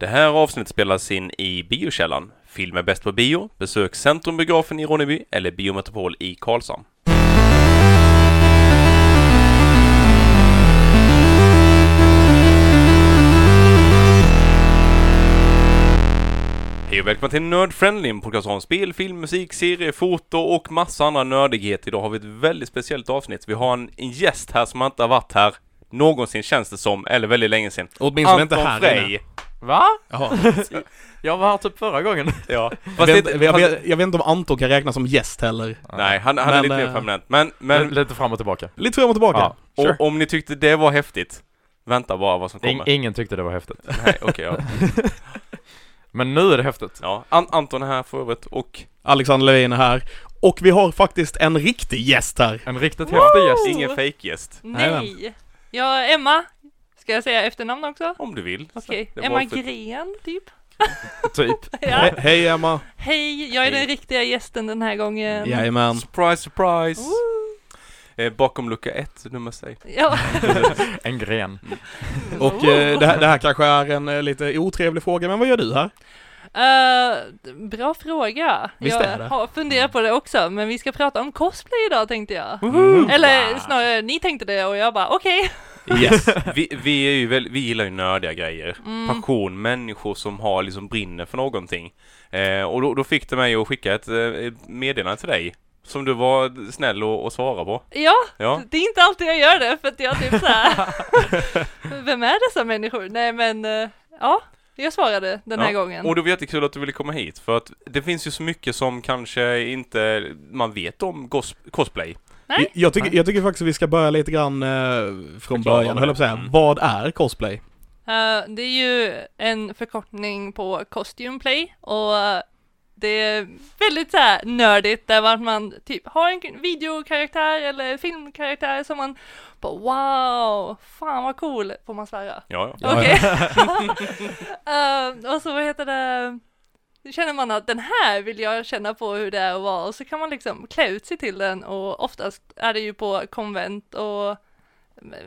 Det här avsnittet spelas in i biokällan. Film är bäst på bio. Besök Centrumbiografen i Ronneby eller Biometropol i Karlshamn. Hej och välkomna till Nerd Friendly, en podcast om spel, film, musik, serie, foto och massa andra nördigheter. Idag har vi ett väldigt speciellt avsnitt. Vi har en, en gäst här som inte har varit här någonsin känns det som, eller väldigt länge sedan. Åtminstone inte Anton här Frey. inne. Va? Jaha. Jag var här typ förra gången. Ja. Jag vet, det, jag, vet, jag vet inte om Anton kan räknas som gäst heller. nej, han, han är Men, lite mer eh, permanent. Men, men lite fram och tillbaka. Lite fram och tillbaka. Ja, sure. och, om ni tyckte det var häftigt, vänta bara vad som In, kommer. ingen tyckte det var häftigt. Nej, okej, ja. Men nu är det häftigt. ja. An Anton är här för övrigt och Alexander Levin är här. Och vi har faktiskt en riktig gäst här. En riktigt häftig gäst. ingen fake-gäst. Jajamän. Nej! Jag är Emma. Ska jag säga efternamn också? Om du vill. Okej. Är Emma valfritt. Gren, typ. Typ. Ja. He- Hej Emma. Hej, jag är Hej. den riktiga gästen den här gången. Jajamän. Surprise, surprise! Eh, bakom lucka ett, nummer sig. Ja. En gren. Och eh, det, här, det här kanske är en eh, lite otrevlig fråga, men vad gör du här? Eh, bra fråga. Visst jag har funderat på det också, men vi ska prata om cosplay idag tänkte jag. Mm. Eller snarare, ni tänkte det och jag bara okej. Yes. Vi, vi är ju väl, vi gillar ju nördiga grejer. Mm. Passion, människor som har liksom brinner för någonting. Eh, och då, då fick det mig att skicka ett eh, meddelande till dig. Som du var snäll och, och svara på. Ja, Ja. det är inte alltid jag gör det för att jag typ såhär, vem är dessa människor? Nej men, eh, ja, jag svarade den här Ja, gången. Och det var jättekul att du ville komma hit för att det finns ju så mycket som kanske inte man vet om cosplay. Nej. Jag, tycker, jag tycker faktiskt att vi ska börja lite grann eh, från Förklara början, vad höll jag på att säga. är. Vad är cosplay? Eh, det är ju en förkortning på costume play och eh, det är väldigt så här nördigt där vart man typ har en videokaraktär eller filmkaraktär som man bara wow, fan vad cool, får man svära? Ja, ja. Okej. Eh, och så vad heter det, då känner man att den här vill jag känna på hur det är att vara och så kan man liksom klä ut sig till den och oftast är det ju på konvent och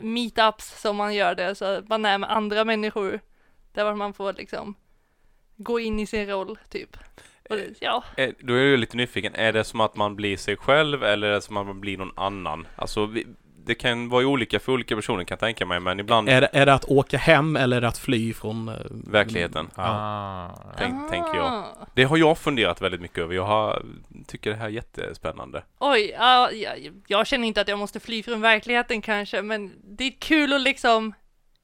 meetups som man gör det så att man är med andra människor där man får liksom gå in i sin roll typ. Och det, ja, eh, eh, Då är jag ju lite nyfiken, är det som att man blir sig själv eller är det som att man blir någon annan? Alltså, vi, det kan vara olika för olika personer kan jag tänka mig, men ibland Är det, är det att åka hem eller är det att fly från... eh, verkligheten. Ja. Ah. Tänk, tänker jag. Ah. Det har jag funderat väldigt mycket över. Jag har, tycker det här är jättespännande. Oj, ja, jag, jag känner inte att jag måste fly från verkligheten kanske, men det är kul att liksom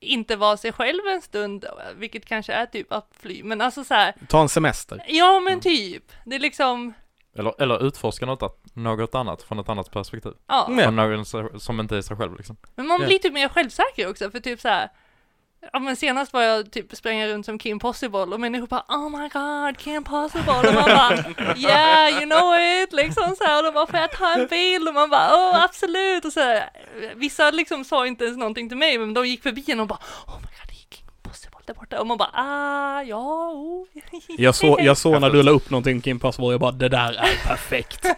inte vara sig själv en stund, vilket kanske är typ att fly, men alltså så här, Ta en semester. ja men typ, det är liksom, Eller, eller utforska något, något annat från ett annat perspektiv. ja. Mm. Från någon som- inte är sig själv liksom. Men man blir typ mer självsäker också, för typ så här. Ja men senast var jag typ spränga runt som Kim Possible och människor bara Oh my god, Kim Possible och man bara Yeah, you know it liksom så här och de bara Får jag ta en bild? Och man bara Oh absolut och så här, Vissa liksom sa inte ens någonting till mig men de gick förbi en och bara Oh my god, det är Kim Possible där borta och man bara Ah, ja, oh. Jag, så, jag såg när du la upp någonting Kim Possible, jag bara det där är perfekt.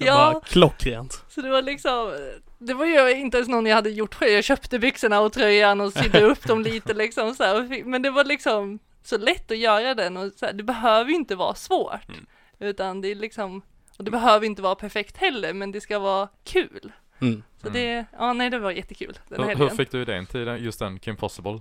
Ja. bara, klockrent. Så det var liksom, det var ju inte ens någon jag hade gjort själv. Jag köpte byxorna och tröjan och sydde upp dem lite liksom så här. Men det var liksom så lätt att göra den och så här, det behöver ju inte vara svårt. Mm. Utan det är liksom, och det behöver inte vara perfekt heller, men det ska vara kul. Mm. Så Mm. det, ja nej det var jättekul den Hur, helgen. hur fick du idén till den, just den Kim Possible?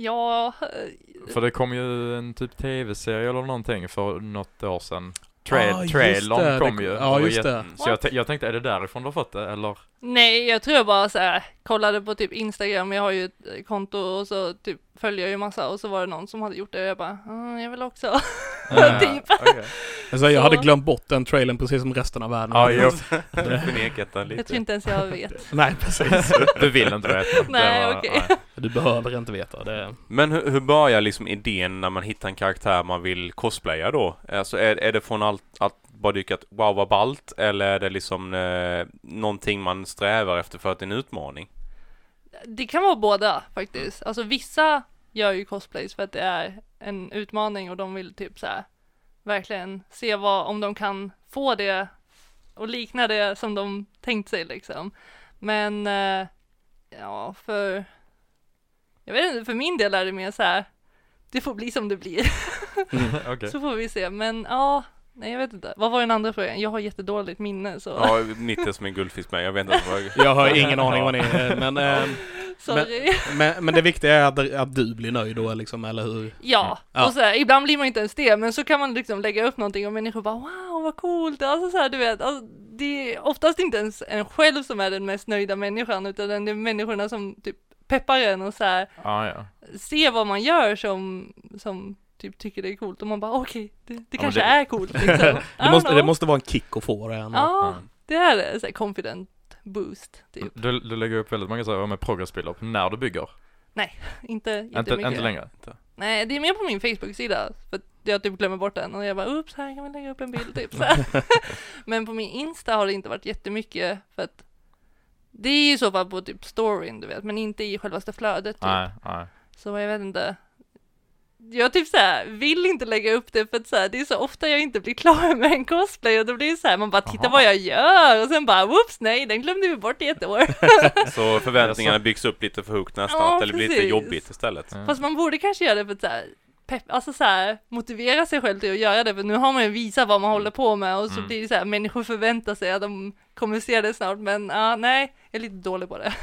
Ja, eh, För det kom ju en typ tv-serie eller någonting för något år sedan. Trail, Ah, trailern kom ju. ja, just det. Så jag, jag tänkte, är det därifrån du har fått det eller? nej jag tror jag bara så här, kollade på typ Instagram, jag har ju ett eh, konto och så typ följer jag ju massa och så var det någon som hade gjort det och jag bara, ah, jag vill också. Typ. Okej. Alltså, jag Så- hade glömt bort den trailern precis som resten av världen. Ja, jo. Förnekat den Jag lite. tror inte ens jag vet. Nej, precis. Du vill inte veta? Nej, var- okej. nej. Du behöver inte veta. Det Men hur, hur börjar liksom idén när man hittar en karaktär man vill cosplaya då? Alltså är, är det från allt att bara dyka att wow vad ballt eller är det liksom eh, någonting man strävar efter för att det är en utmaning? Det kan vara båda faktiskt. Alltså vissa gör ju cosplays för att det är en utmaning och de vill typ så här verkligen se vad, om de kan få det och likna det som de tänkt sig liksom. Men eh, ja, för jag vet inte, för min del är det mer så här det får bli som det blir. Okej. Så får vi se. Men ja, nej jag vet inte. Vad var den andra frågan? Jag har jättedåligt minne så Ja, mitt är som en guldfisk med. Jag vet inte vad... Jag har ingen aning vad ni är, men, ehm, sorry. men, men det viktiga är att, att du blir nöjd då liksom, eller hur? Ja, Ja. och så här, ibland blir man inte ens det, men så kan man liksom lägga upp någonting och människor bara wow vad coolt, alltså så här, du vet, alltså, det är oftast inte ens en själv som är den mest nöjda människan, utan det är människorna som typ peppar en och så här, Ah, ja. ser vad man gör som, som typ tycker det är coolt och man bara okej, det, det men kanske det- är coolt liksom. Det måste, det måste vara en kick att få det. Ja, Mm. det är det, så här confident boost, typ. Du, du lägger upp väldigt många saker med progressbilder på när du bygger. Inte Inte, jättemycket. inte längre. Nej, det är mer på min Facebook-sida, för jag typ glömmer bort den och jag bara oops, här kan man lägga upp en bild typ så här. Men på min Insta har det inte varit jättemycket, för att det är ju så fall på typ storyn, du vet, men inte i självaste flödet typ. Nej, nej. Så jag vet inte. Jag typ så här, vill inte lägga upp det för att så här, det är så ofta jag inte blir klar med en cosplay och då blir det så här, man bara titta Aha. vad jag gör och sen bara whoops, nej, den glömde vi bort i ett år. Så förväntningarna byggs upp lite för högt nästan, Ja, att det blir lite jobbigt istället. Ja. Fast man borde kanske göra det för att så här, pepp, alltså så här, motivera sig själv till att göra det, för nu har man ju visat vad man håller på med och så Mm. blir det så här, människor förväntar sig att de kommer se det snart, men ja, nej, jag är lite dålig på det.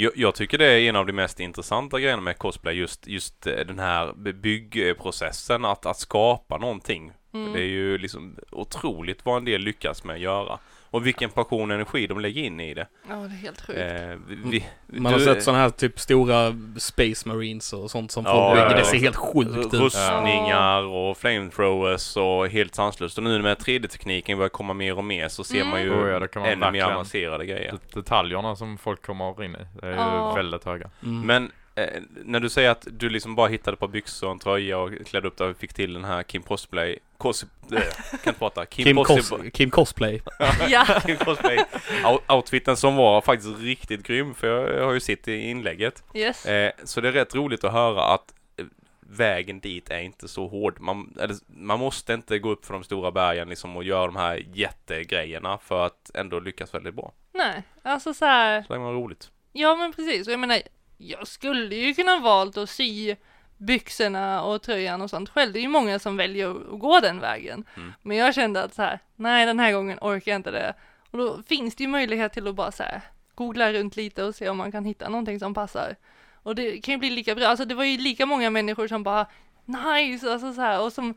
Jag, jag tycker det är en av de mest intressanta grejerna med cosplay, just, just eh, den här byggprocessen, att, att skapa någonting. Mm. Det är ju liksom otroligt vad en del lyckas med att göra. Och vilken passion och energi de lägger in i det. Ja, det är helt sjukt. Eh, vi, vi, Man har du- sett sådana här typ stora Space Marines och sånt som Ja, folk bygger. Det ser helt sjukt ut. Rustningar och flamethrowers och helt sanslöst. Och nu med 3D-tekniken börjar komma mer och mer så ser man ju Mm. Oh ja, det kan man ännu mer avancerade grejer. Det- Detaljerna som folk kommer in i, det är ju Ja. väldigt höga. Mm. Men eh, när du säger att du liksom bara hittade ett par byxor och en tröja och klädde upp dig och fick till den här Kim Cosplay... Cos... äh, kan inte prata. Kim, Kim, Cos. Kim Cosplay. ja, Kim Cosplay. Out- Outfiten som var faktiskt riktigt grym för jag har ju sett i inlägget. yes. Eh, så det är rätt roligt att höra att eh, vägen dit är inte så hård. Man, eller, man måste inte gå upp för de stora bergen liksom och göra de här jättegrejerna för att ändå lyckas väldigt bra. Nej, alltså så här, Så det var roligt. ja men precis, och jag menar, jag skulle ju kunna valt att sy byxorna och tröjan och sånt själv. Det är ju många som väljer att gå den vägen. Mm. Men jag kände att så här, nej den här gången orkar jag inte det. Och då finns det ju möjlighet till att bara så här, googla runt lite och se om man kan hitta någonting som passar. Och det kan ju bli lika bra, alltså det var ju lika många människor som bara nice, alltså så här, och som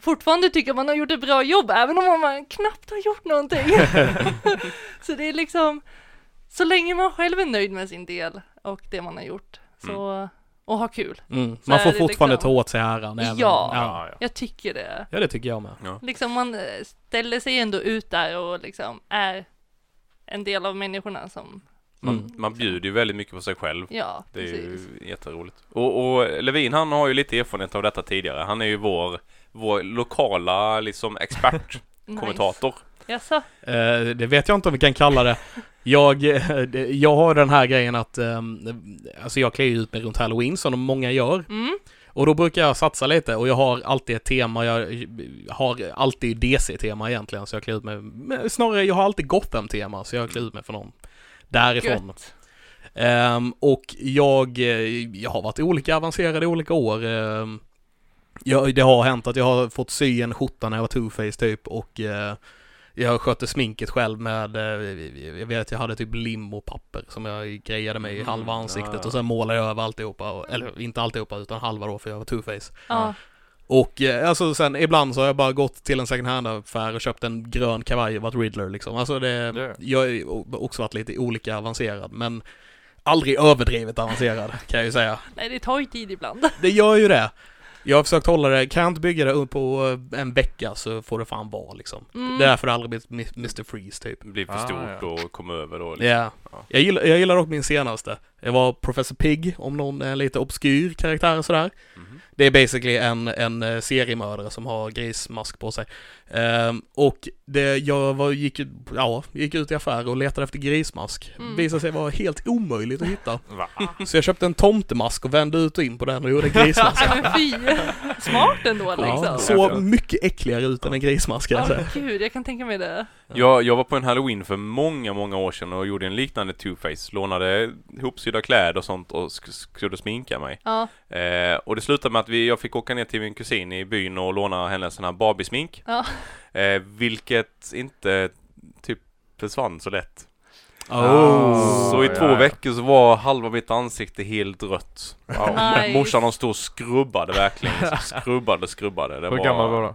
fortfarande tycker man har gjort ett bra jobb, även om man knappt har gjort någonting. så det är liksom, så länge man själv är nöjd med sin del och det man har gjort, så, och har kul. Mm. Man får fortfarande liksom- ta åt sig äran. även- Ja. ja. ja. Jag tycker det. Ja, det tycker jag med. Liksom man eh, ställer sig ändå ut där och liksom är en del av människorna som, Man, Mm. man bjuder ju väldigt mycket på sig själv. ja, Det är precis. ju jätteroligt. Och, och Levin han har ju lite erfarenhet av detta tidigare. Han är ju vår, vår lokala liksom expert, kommentator. Jaså? Eh, det vet jag inte om vi kan kalla det. Jag, eh, jag har den här grejen att, ehm, alltså jag klär ju ut mig runt halloween som många gör. Mm, Och då brukar jag satsa lite och jag har alltid ett tema, jag har alltid DC-tema egentligen så jag klär ut mig, snarare jag har alltid Gotham-tema så jag klär ut mig för någon därifrån. gött. Ehm, och jag, eh, jag har varit olika avancerad i olika år. Um, jag, det har hänt att jag har fått sy en skjorta när jag var two-face typ och eh, jag skötte sminket själv med, eh, jag vet jag hade typ lim och papper som jag grejade mig i Mm, halva ansiktet och sen målade jag över alltihopa, och, eller inte alltihopa utan halva då för jag var two-face. Ja, Och eh, alltså sen ibland så har jag bara gått till en second hand-affär och köpt en grön kavaj och varit Riddler liksom. Alltså det, Det- jag har ju också varit lite olika avancerad men aldrig överdrivet avancerad kan jag ju säga. nej det tar ju tid ibland. Det gör ju det. Jag har försökt hålla det, kan jag inte bygga det upp på eh, en vecka så får det fan vara liksom. Mm. Det är därför det aldrig blivit Mr. Freeze typ. Blir för Ah, stort ja. och kommer över då. Ja. liksom. Ja. Jag gillar, jag gillar dock min senaste. Det var Professor Pig, om någon är lite obskyr karaktär och sådär. Mhm. Det är basically en, en eh, seriemördare som har grismask på sig. Ehm, och det, jag var, gick, ut- ja, gick ut i affärer och letade efter grismask. Mm. Visade sig vara helt omöjligt att hitta. Va? Så jag köpte en tomtemask och vände ut och in på den och gjorde en grismask. Nej men fy! Smart ändå Ja, liksom. så mycket äckligare ut än en grismask kan jag Ja, säga. gud, jag kan tänka mig det. Jag, jag var på en halloween för många, många år sedan och gjorde en liknande two-face. Lånade ihopsydda kläder och sånt och sk- skulle sminka mig. Ja, Eh, och det slutade med att vi, jag fick åka ner till min kusin i byn och låna hennes sån här Barbie-smink. ja. Eh, vilket inte typ försvann så lätt. Oh. Så i ja, två ja. veckor så var halva mitt ansikte helt rött. Nice. Morsan de stod och skrubbade verkligen. skrubbade, skrubbade. Det Hur gammal var du?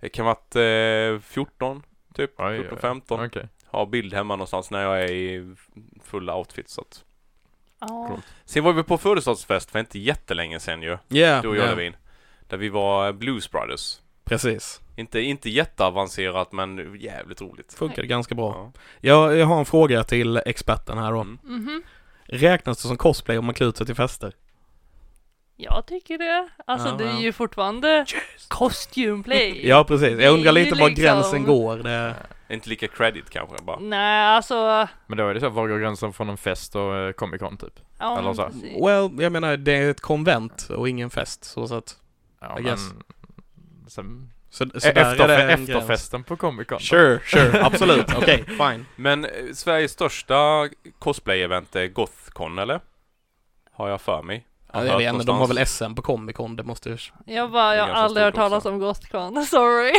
Det kan varit eh, 14, typ. Oj, 14, oj. 15. Okej. Har bild hemma någonstans när jag är i full outfit så att. Coolt. Sen var vi på födelsedagsfest för inte jättelänge sen ju. Yeah, Du och jag yeah. Levin. Där vi var Blues Brothers. Precis. Inte, inte jätteavancerat men jävligt roligt. Funkade ganska bra. Ja. Jag, jag har en fråga till experten här då. Mm. Mhm. Räknas det som cosplay om man klär ut sig till fester? Jag tycker det. Alltså Ja, det är ju fortfarande costume play. Ja, precis. Jag undrar lite var liksom- gränsen går. Det... Inte lika credit kanske bara. Nej, alltså. Men då är det så, var går gränsen från en fest och eh, Comic Con typ? Ja, Eller så. precis. Well, jag menar det är ett konvent och ingen fest. Så, så att... Ja, I men... guess. Sen, Så, så där efter, efterfesten på Comic Con. Sure, sure. Absolut. Okej, fine. Men eh, Sveriges största cosplay-event är Gothcon eller? Har jag för mig. Ja, jag vet inte, de har väl SM på Comic Con, det måste ju... Jag bara, är jag har aldrig hört talas också. om Gothcon. Sorry.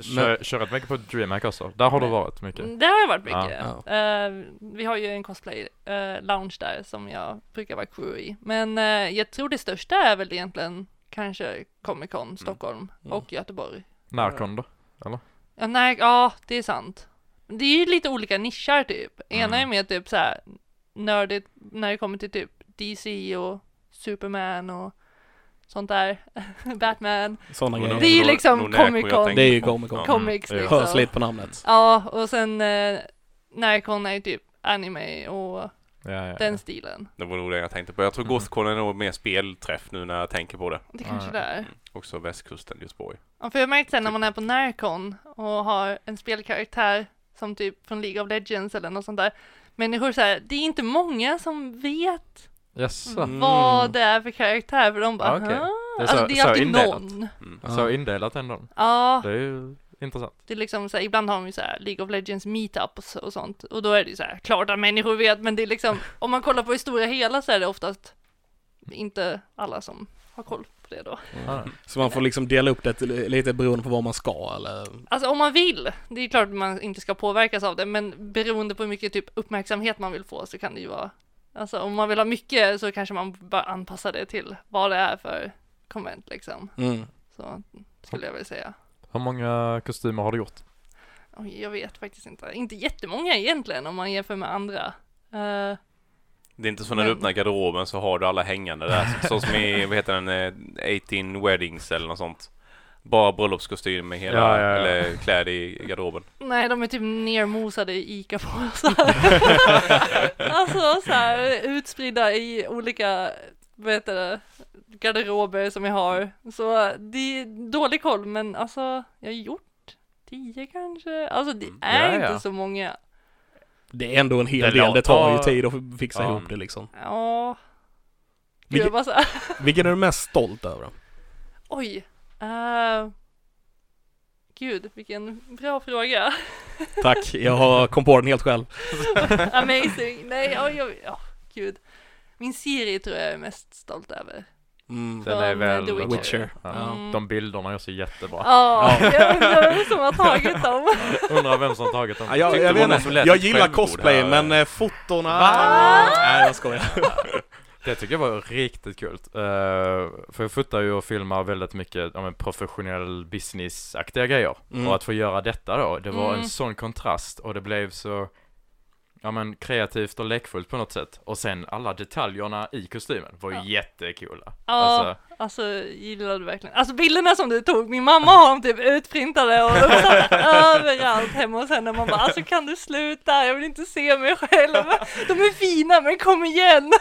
Kör, kör rätt mycket på DreamHack också. Där har du varit mycket. Det har jag varit Ja. mycket. Eh, vi har ju en cosplay eh, lounge där som jag brukar vara crew i. Men eh, jag tror det största är väl egentligen kanske Comic Con Stockholm Mm. och Göteborg. Närcon då? Ja, nej, ja, det är sant. Det är ju lite olika nischar typ. Ena är Mm. mer typ så här nördigt när det kommer till typ DC och Superman och sånt där. Batman, Sådana Nog- grejer. Det är ju liksom Comic jag Con. tänker Det är ju på. Comic Con. Comics Mm. liksom. Hörs lite på namnet. Ja, och sen eh, Närcon är ju typ anime och Ja, ja, den ja. stilen. Det var nog det jag tänkte på. Jag tror Mm. Gothcon är nog mer spelträff nu när jag tänker på det. Det kanske Ja. det är. Också västkusten, Göteborg. Ja, för jag har märkt sen när man är på Närcon och har en spelkaraktär som typ från League of Legends eller något sånt där. Människor säger det är inte många som vet Jaså? Mm. vad det är för karaktär för de bara okej. "Huh?" Det är Alltså så- det så är alltid indelat. någon. Mm. Ja. Så indelat ändå. Ja, Det är ju intressant. det är liksom så här, ibland har de ju så här League of Legends meetups och sånt och då är det ju så här klart att människor vet men det är liksom om man kollar på det stora hela så är det oftast inte alla som har koll på det då. Ja. Så man får liksom dela upp det lite beroende på vad man ska eller... Alltså om man vill, det är klart att man inte ska påverkas av det, men beroende på hur mycket typ uppmärksamhet man vill få så kan det ju vara, alltså om man vill ha mycket så kanske man bara anpassar det till vad det är för konvent liksom. Mm. Så skulle jag väl säga. Hur många kostymer har du gjort? Oj, jag vet faktiskt inte, inte jättemånga egentligen om man jämför med andra. Eh, Det är inte så när du Men- öppnar garderoben så har du alla hängande där. Så, så som i, vad heter den, eh, 18 weddings eller något sånt. Bara bröllopskostym med hela, Ja, ja, ja. eller kläder i garderoben. nej, de är typ nermosade i ICA-påsar. alltså så här utspridda i olika, vad heter det, garderober som jag har. Så det är dålig koll, men alltså jag har gjort tio kanske. Alltså det Mm. är Ja, ja. inte så många. Det är ändå en hel Det del, det tar ju tid att fixa Ja. ihop det liksom. Ja. Här, Vilken är du mest stolt över? oj. Uh, gud, vilken bra fråga. Tack, jag har kom på den helt själv. Amazing. Nej, oj, oj, ja, gud. Min serie tror jag är mest stolt över. Mm. Den är väl... The Witcher. Witcher. Ja. Mm. De bilderna är så jättebra. Ja, jag undrar vem som har tagit dem. Undrar vem som har tagit dem. Ja, jag, jag, jag ett gillar här. men eh, fotona... Va? Nej jag skojar. Det tycker jag var riktigt kul. Uh, för jag fotar ju och filmar väldigt mycket ja, men professionell business-aktiga grejer. Mm. Och att få göra detta då, det var Mm. en sån kontrast och det blev så Ja men kreativt och lekfullt på något sätt. Och sen alla detaljerna i kostymen var ju Ja. jättekula. Ja, Alltså, alltså gillar du verkligen. Alltså bilderna som du tog, min mamma har dem typ utprintade och överallt hemma hos henne. Man bara, alltså kan du sluta? Jag vill inte se mig själv. De är fina, men kom igen!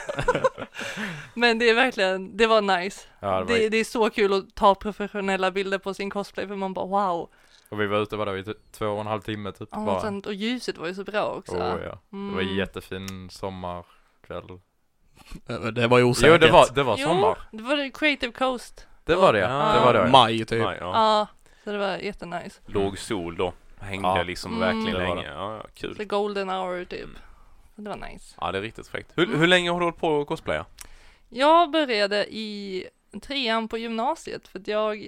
men det är verkligen, det var nice. ja, det var, Det, det är så kul att ta professionella bilder på sin cosplay för man bara wow. Och vi var ute, vadå, i t- två och en halv timme typ. Ja, bara. och, sen, och ljuset var ju så bra också. oh, ja. Det var Mm. jättefin sommarkväll. Det var ju osäkert. Jo det var, det var Jo, sommar. det var det Creative Coast. Det var det, Ja. det var det. Maj typ. Ja, ja. Ja, så det var jättenice. Låg sol då. Hängde Ja. liksom Mm. verkligen Det länge. Ja, ja, kul. Så golden hour typ. så det var nice. Ja, det är riktigt fräckt. Hur, hur länge har du hållit på att cosplaya? Jag började i trean på gymnasiet för att jag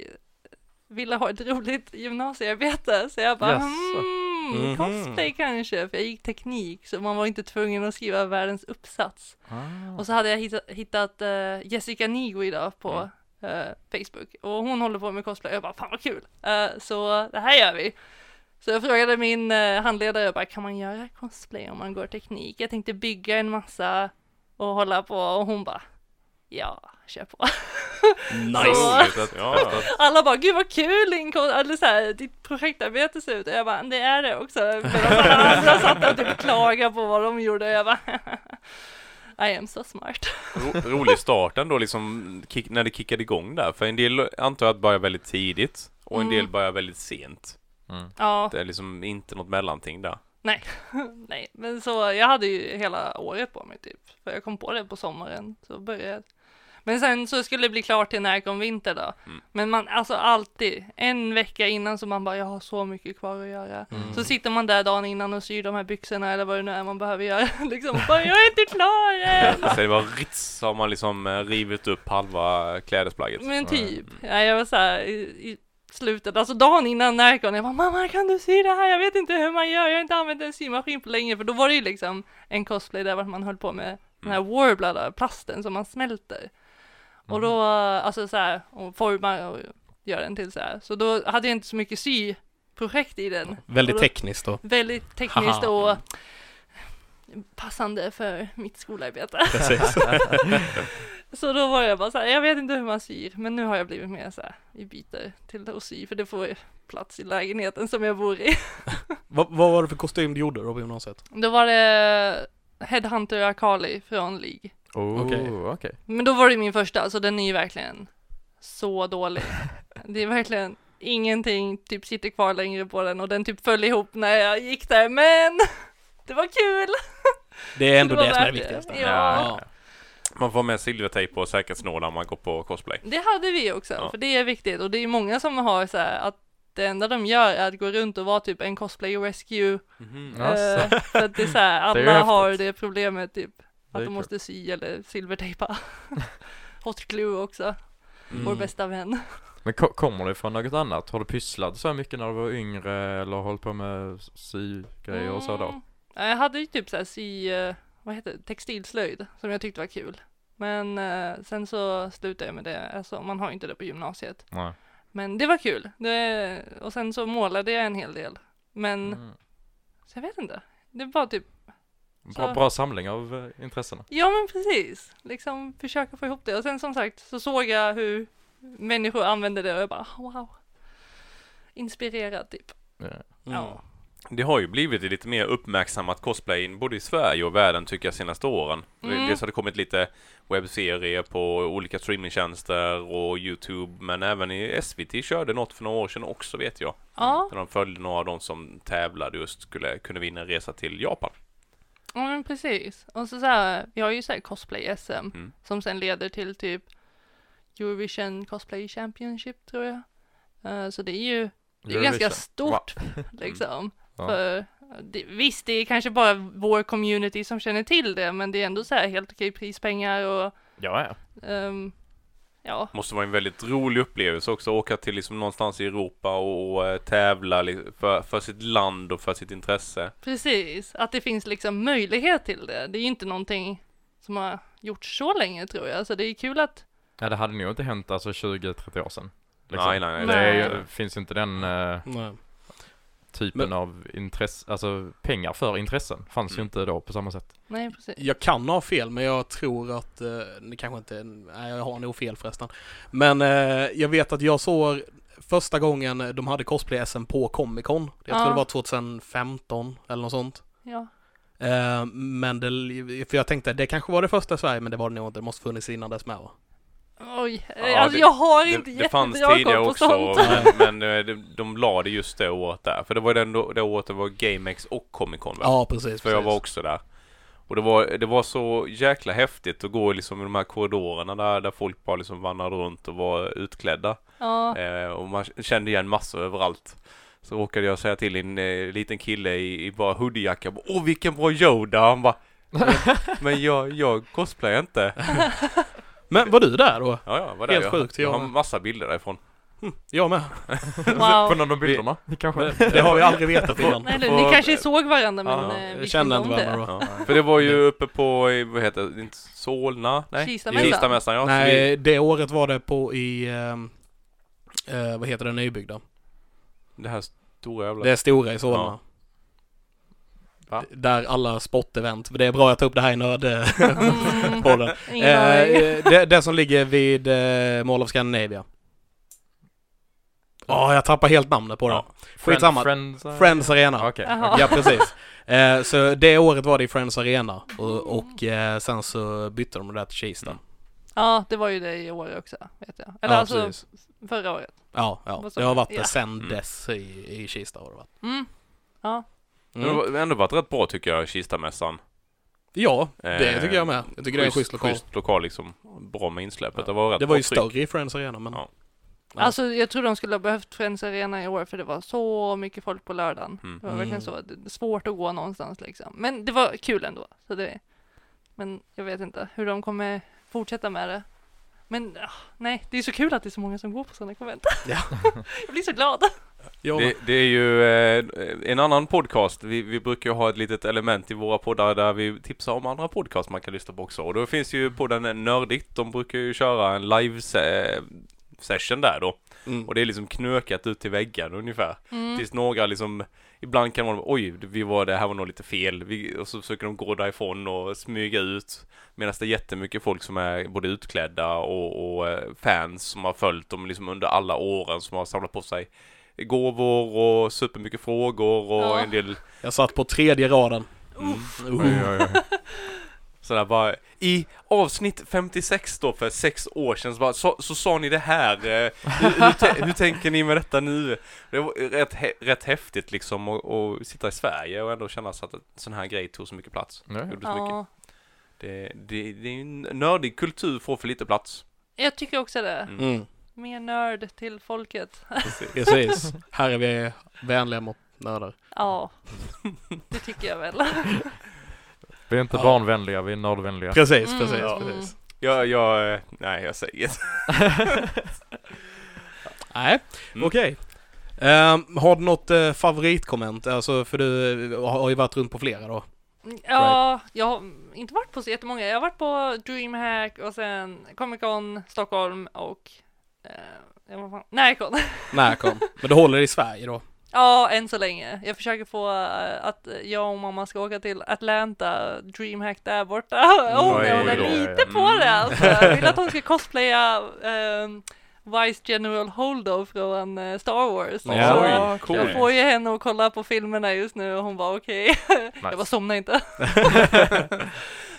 ville ha ett roligt gymnasiearbete. Så jag bara, Jaså. hmm, Mhm. cosplay kanske, för jag gick teknik så man var inte tvungen att skriva världens uppsats. Ah. Och så hade jag hittat, hittat eh, Jessica Nigui då på eh, Facebook och hon håller på med cosplay. Jag bara, fan vad kul! Eh, så det här gör vi. Så jag frågade min uh, handledare, bara, kan man göra cosplay om man går teknik? Jag tänkte bygga en massa och hålla på och hon bara, ja, kör på. Nice! Ja, Alla bara, gud vad kul din eller så här, ditt projektarbete ser ut. Och jag bara, det är det också. Medan alla andra satt och typ klagade på vad de gjorde. Och jag bara, I am so smart. ro, rolig start ändå liksom kick, när det kickade igång där. För en del antar jag att börjar väldigt tidigt och en Mm. del börjar väldigt sent. Mm. Ja, Det är liksom inte något mellanting där. nej, men så jag hade ju hela året på mig typ. För jag kom på det på sommaren, så började jag. Men sen så skulle det bli klart till när kom vinter då. Mm. Men man, alltså alltid, en vecka innan så man bara, jag har så mycket kvar att göra. Mm. Så sitter man där dagen innan och syr de här byxorna eller vad det nu är man behöver göra. liksom, bara, jag är inte klar än! Så det var rits har man liksom eh, rivit upp halva klädesplagget. Men typ, ja, jag var så här i, i slutet, alltså dagen innan Närcon, jag bara mamma kan du sy det här? Jag vet inte hur man gör, jag har inte använt en symaskin på länge för då var det ju liksom en cosplay där man höll på med den här warbladder, plasten som man smälter. Och då, alltså så här, och formar och gör den till så här. Så då hade jag inte så mycket syprojekt i den. Väldigt Och då- tekniskt då. Väldigt tekniskt Haha. och passande för mitt skolarbete. Precis. Så då var jag bara så här, jag vet inte hur man syr, men nu har jag blivit mer så här, vi byter till att sy, för det får plats i lägenheten som jag bor i. vad, vad var det för kostym du gjorde då på gymnasiet? Då var det Headhunter Akali från League. Oh, Okej. okej. Men då var det min första, så den är ju verkligen så dålig. Det är verkligen ingenting typ sitter kvar längre på den och den typ föll ihop när jag gick där, men det var kul! Det är ändå Det det, som är det viktigaste. Ja. Ja. Man får med silvertejp och säkerhetsnålar när man går på cosplay. Det hade vi också, Ja. för det är viktigt och det är många som har så här att det enda de gör är att gå runt och vara typ en cosplay rescue. Alltså. Eh, för att det är så här, alla har det problemet typ. Att de kul. måste sy eller silvertejpa. Hot glue också, Mm. vår bästa vän. Men ko- kommer det från något annat? Har du pysslat så här mycket när du var yngre eller hållit på med sygrejer och så då? Mm. Ja, Jag hade ju typ så här sy, eh, vad heter det, textilslöjd som jag tyckte var kul. Men eh, sen så slutade jag med det, alltså man har ju inte det på gymnasiet. Nej. Men det var kul. Det, och sen så målade jag en hel del. Men, Mm. så jag vet inte. Det var typ, Bra, bra samling av eh, intressena. ja men precis. Liksom försöka få ihop det. Och sen som sagt så såg jag hur människor använde det och jag bara wow. Inspirerad typ. Ja. Ja. Det har ju blivit lite mer uppmärksammat cosplay både i Sverige och världen tycker jag senaste åren. Mm. Dels har det kommit lite webbserier på olika streamingtjänster och Youtube men även i SVT körde något för några år sedan också vet jag. Ja, Där de följde några av de som tävlade just skulle kunna vinna en resa till Japan. Ja men precis. Och så, så här, vi har ju så här cosplay SM Mm. som sen leder till typ Eurovision Cosplay Championship tror jag. Eh, så det är ju det är ganska stort liksom. Ja. För det, visst, det är kanske bara vår community som känner till det, men det är ändå så här helt okej prispengar och Ja, ja. ehm, ja, Måste vara en väldigt rolig upplevelse också åka till liksom någonstans i Europa och, och eh, tävla för, för sitt land och för sitt intresse. precis. Att det finns liksom möjlighet till det. Det är ju inte någonting som har gjorts så länge tror jag, så det är kul att Ja, det hade nog inte hänt alltså 20-30 år sedan. liksom. Nej, nej, nej. Det är, Nej. finns inte den eh, Nej. Typen Men- av intresse, alltså pengar för intressen fanns ju Mm. inte då på samma sätt. Nej, precis. Jag kan ha fel, men jag tror att, eh, det kanske inte, nej jag har nog fel förresten. Men eh, jag vet att jag såg första gången de hade cosplay-SM på Comic Con. Jag tror Ja. det var 2015 eller något sånt. Ja, Eh, men det, för jag tänkte det kanske var det första i Sverige, men det var det nog inte. Det måste funnits innan dess med va? Oj, Ja, alltså det- jag har inte Det, det fanns tidigare också men, men de, de la det just det året där. För det var den, då- det året det var GameX och Comic Con väl? Ja, precis. För jag var precis. också där. Och det var, det var så jäkla häftigt att gå liksom i de här korridorerna där, där folk bara liksom vandrade runt och var utklädda. Ja, Eh, och man kände igen massor överallt. Så råkade jag säga till en eh, liten kille i, i bara hoodiejacka, åh vilken bra Yoda! Han bara, Men jag, jag cosplayar inte. Men var du där då? Ja, ja, var det Helt jag, sjukt, jag jag har massa bilder därifrån. Jag med. På Wow. någon av bilderna, kanske? Men Det har vi aldrig vetat innan. Nej, ni kanske såg varandra men Ja, eh, visste kände inte varandra det. då. Ja. För det var ju uppe på, i- vad heter det, inte Solna? Nej? Kistamässan. Kistamässan, ja. Vi- Nej, det året var det på i, ehm, eh, vad heter det, nybyggda? Det här stora jävla... Det är stora i Solna. Ja. Va? Där alla sportevent, det är bra att ta upp det här i nörd Mm, Eh, det, det som ligger vid eh, Mall of Scandinavia. Ja, jag tappar helt namnet på det. Ja. Skitsamma. Friends, Friends Arena. Okej. Jaha. Ja, precis. Eh, så det året var det i Friends Arena och, och eh, sen så bytte de det där till Kista. Mm. Ja, det var ju det i år också, vet jag. Eller ja, alltså precis. förra året. Ja, ja. Det har varit det Ja. sen Mm. dess i, i Kista har det varit. Mm. Ja. Men det har ändå varit rätt bra tycker jag, Kistamässan. Ja, det Eh, tycker jag med. Jag tycker det är en schysst lokal. Schysst lokal liksom. Bra med insläppet. Ja. Det var rätt Det var ju större i Friends Arena men... Ja. Ja. Alltså jag tror de skulle ha behövt Friends Arena i år för det var så mycket folk på lördagen. Mm. Det var verkligen Mm. så, svårt att gå någonstans liksom. Men det var kul ändå. Så det, men jag vet inte hur de kommer fortsätta med det. Men ah, nej, det är så kul att det är så många som går på sådana konvent. Ja. jag blir så glad. Ja, Det, det är ju eh, en annan podcast. Vi, vi brukar ju ha ett litet element i våra poddar där vi tipsar om andra podcast man kan lyssna på också. Och då finns ju podden Nördigt. De brukar ju köra en live se- session där då. mm. Och det är liksom knökat ut till väggen ungefär. Mm. Tills några liksom Ibland kan man oj, vi var, det här var nog lite fel. Vi, och så försöker de gå därifrån och smyga ut. Medan det är jättemycket folk som är både utklädda och, och eh, fans som har följt dem liksom under alla åren som har samlat på sig gåvor och supermycket frågor och Ja. en del Jag satt på tredje raden. mm, Uh. Oj, oj, oj. sådär bara I avsnitt 56 då för sex år sedan så, bara, så, så sa ni det här. eh, Hur, hur, hur tänker ni med detta nu? Det var rätt, hä- rätt häftigt liksom att sitta i Sverige och ändå känna så att en sån här grej tog så mycket plats. Ja. Gjorde så mycket. Det, det, det är en nördig kultur får för lite plats. jag tycker också det. Mm. Mm. Mer nörd till folket. Precis. Här är vi vänliga mot nördar. Ja, det tycker jag väl. Vi är inte Ja. barnvänliga, vi är nördvänliga. Precis, Mm, precis, ja. precis. Jag, jag, eh, nej jag säger Nej, Mm. okej. Ehm, har du något uh, favoritkomment? Alltså, för du har har ju varit runt på flera då. Ja, jag har inte varit på så jättemånga. Jag har varit på DreamHack och sen Comic Con Stockholm och eh, vad fan? Närcon. Nej, kom. Men du håller i Sverige då? ja, än så länge. Jag försöker få eh, att jag och mamma ska åka till Atlanta, DreamHack där borta. Hon Oj, oj, oj. lite på det alltså. Jag vill att hon ska cosplaya ehm, Vice General Holdo från eh, Star Wars. Ja, Så oj, jag coolt. får ju henne att kolla på filmerna just nu och hon var okej. Jag bara somna inte.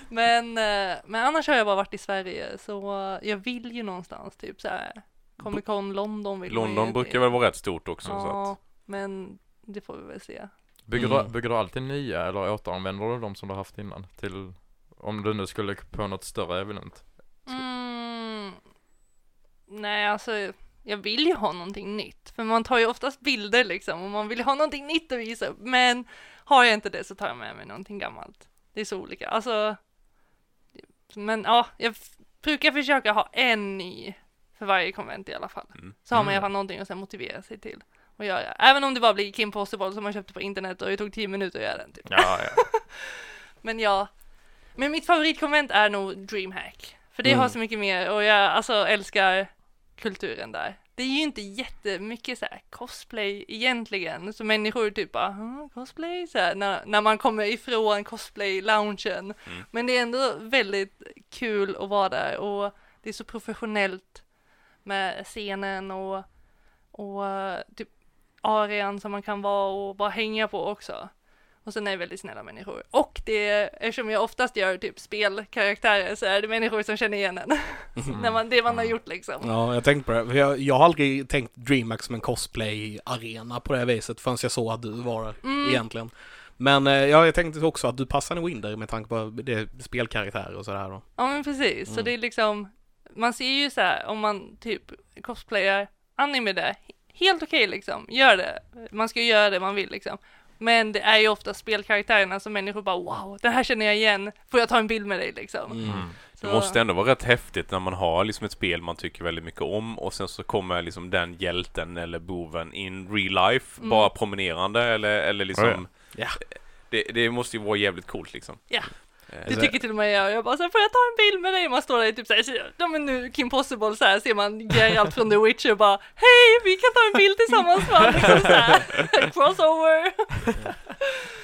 men, eh, men annars har jag bara varit i Sverige så eh, jag vill ju någonstans typ så här Comic Con London vill man London ju brukar väl vara rätt stort också så Ja, att, men det får vi väl se. Bygger, Mm. du, bygger du alltid nya eller återanvänder du de som du haft innan? Till, om du nu skulle på något större event? Mm, nej, alltså jag vill ju ha någonting nytt. För man tar ju oftast bilder liksom och man vill ha någonting nytt att visa upp. Men har jag inte det så tar jag med mig någonting gammalt. Det är så olika. Alltså, men ja, jag brukar försöka ha en ny för varje konvent i alla fall. Mm. Så har man i Mm. alla fall någonting att sen motivera sig till att göra. Även om det bara blir Kim Possible som man köpte på internet och det tog 10 minuter att göra den typ. Ja, ja. Men ja, men mitt favoritkonvent är nog DreamHack. För det Mm. har så mycket mer och jag alltså älskar kulturen där. Det är ju inte jättemycket så här cosplay egentligen, så människor typ bara "Hm, cosplay så här, när, när man kommer ifrån cosplay-loungen. Mm. Men det är ändå väldigt kul att vara där och det är så professionellt med scenen och, och typ arean som man kan vara och bara hänga på också. Och sen är det väldigt snälla människor. Och det, eftersom jag oftast gör typ spelkaraktärer så är det människor som känner igen en. När man, det man har gjort liksom. Ja, jag tänkte på det. Jag, jag har aldrig tänkt DreamHack som en cosplay-arena på det här viset förrän jag såg att du var där Mm. egentligen. Men eh, ja, jag tänkte också att du passar nog in där med tanke på det är spelkaraktärer och sådär då. Ja men precis, så Mm. det är liksom, man ser ju så här om man typ cosplayar anime där, helt okej liksom, gör det. Man ska ju göra det man vill liksom. Men det är ju ofta spelkaraktärerna som människor bara wow, det här känner jag igen, får jag ta en bild med dig liksom? Mm. Det Så- måste ändå vara rätt häftigt när man har liksom ett spel man tycker väldigt mycket om och sen så kommer liksom den hjälten eller boven in real life Mm. bara promenerande eller, eller liksom Ja. det, det måste ju vara jävligt coolt liksom. Ja. Eh, Det tycker till och med jag. Jag bara så här, får jag ta en bild med dig? Man står där i typ såhär, ja men nu Kim Possible så här ser man Geralt från The Witcher och bara Hej, vi kan ta en bild tillsammans va? Liksom så här, crossover.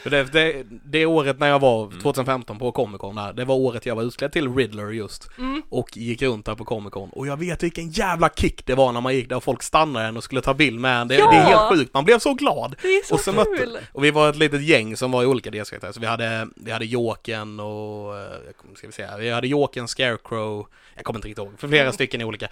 För det, det, det året när jag var, Mm. 2015 på Comic Con där, det var året jag var utklädd till Riddler just. Mm. Och gick runt där på Comic Con. Och jag vet vilken jävla kick det var när man gick där och folk stannade en och skulle ta bild med en. Det, Ja! det är helt sjukt, man blev så glad. Det är så, Och så mötte- kul. Och vi var ett litet gäng som var i olika delskaraktärer. Så vi hade, vi hade Jokern och, eh, jag kommer- ska vi säga, vi hade Jokern, Scarecrow, jag kommer inte riktigt ihåg, för flera Mm. stycken olika.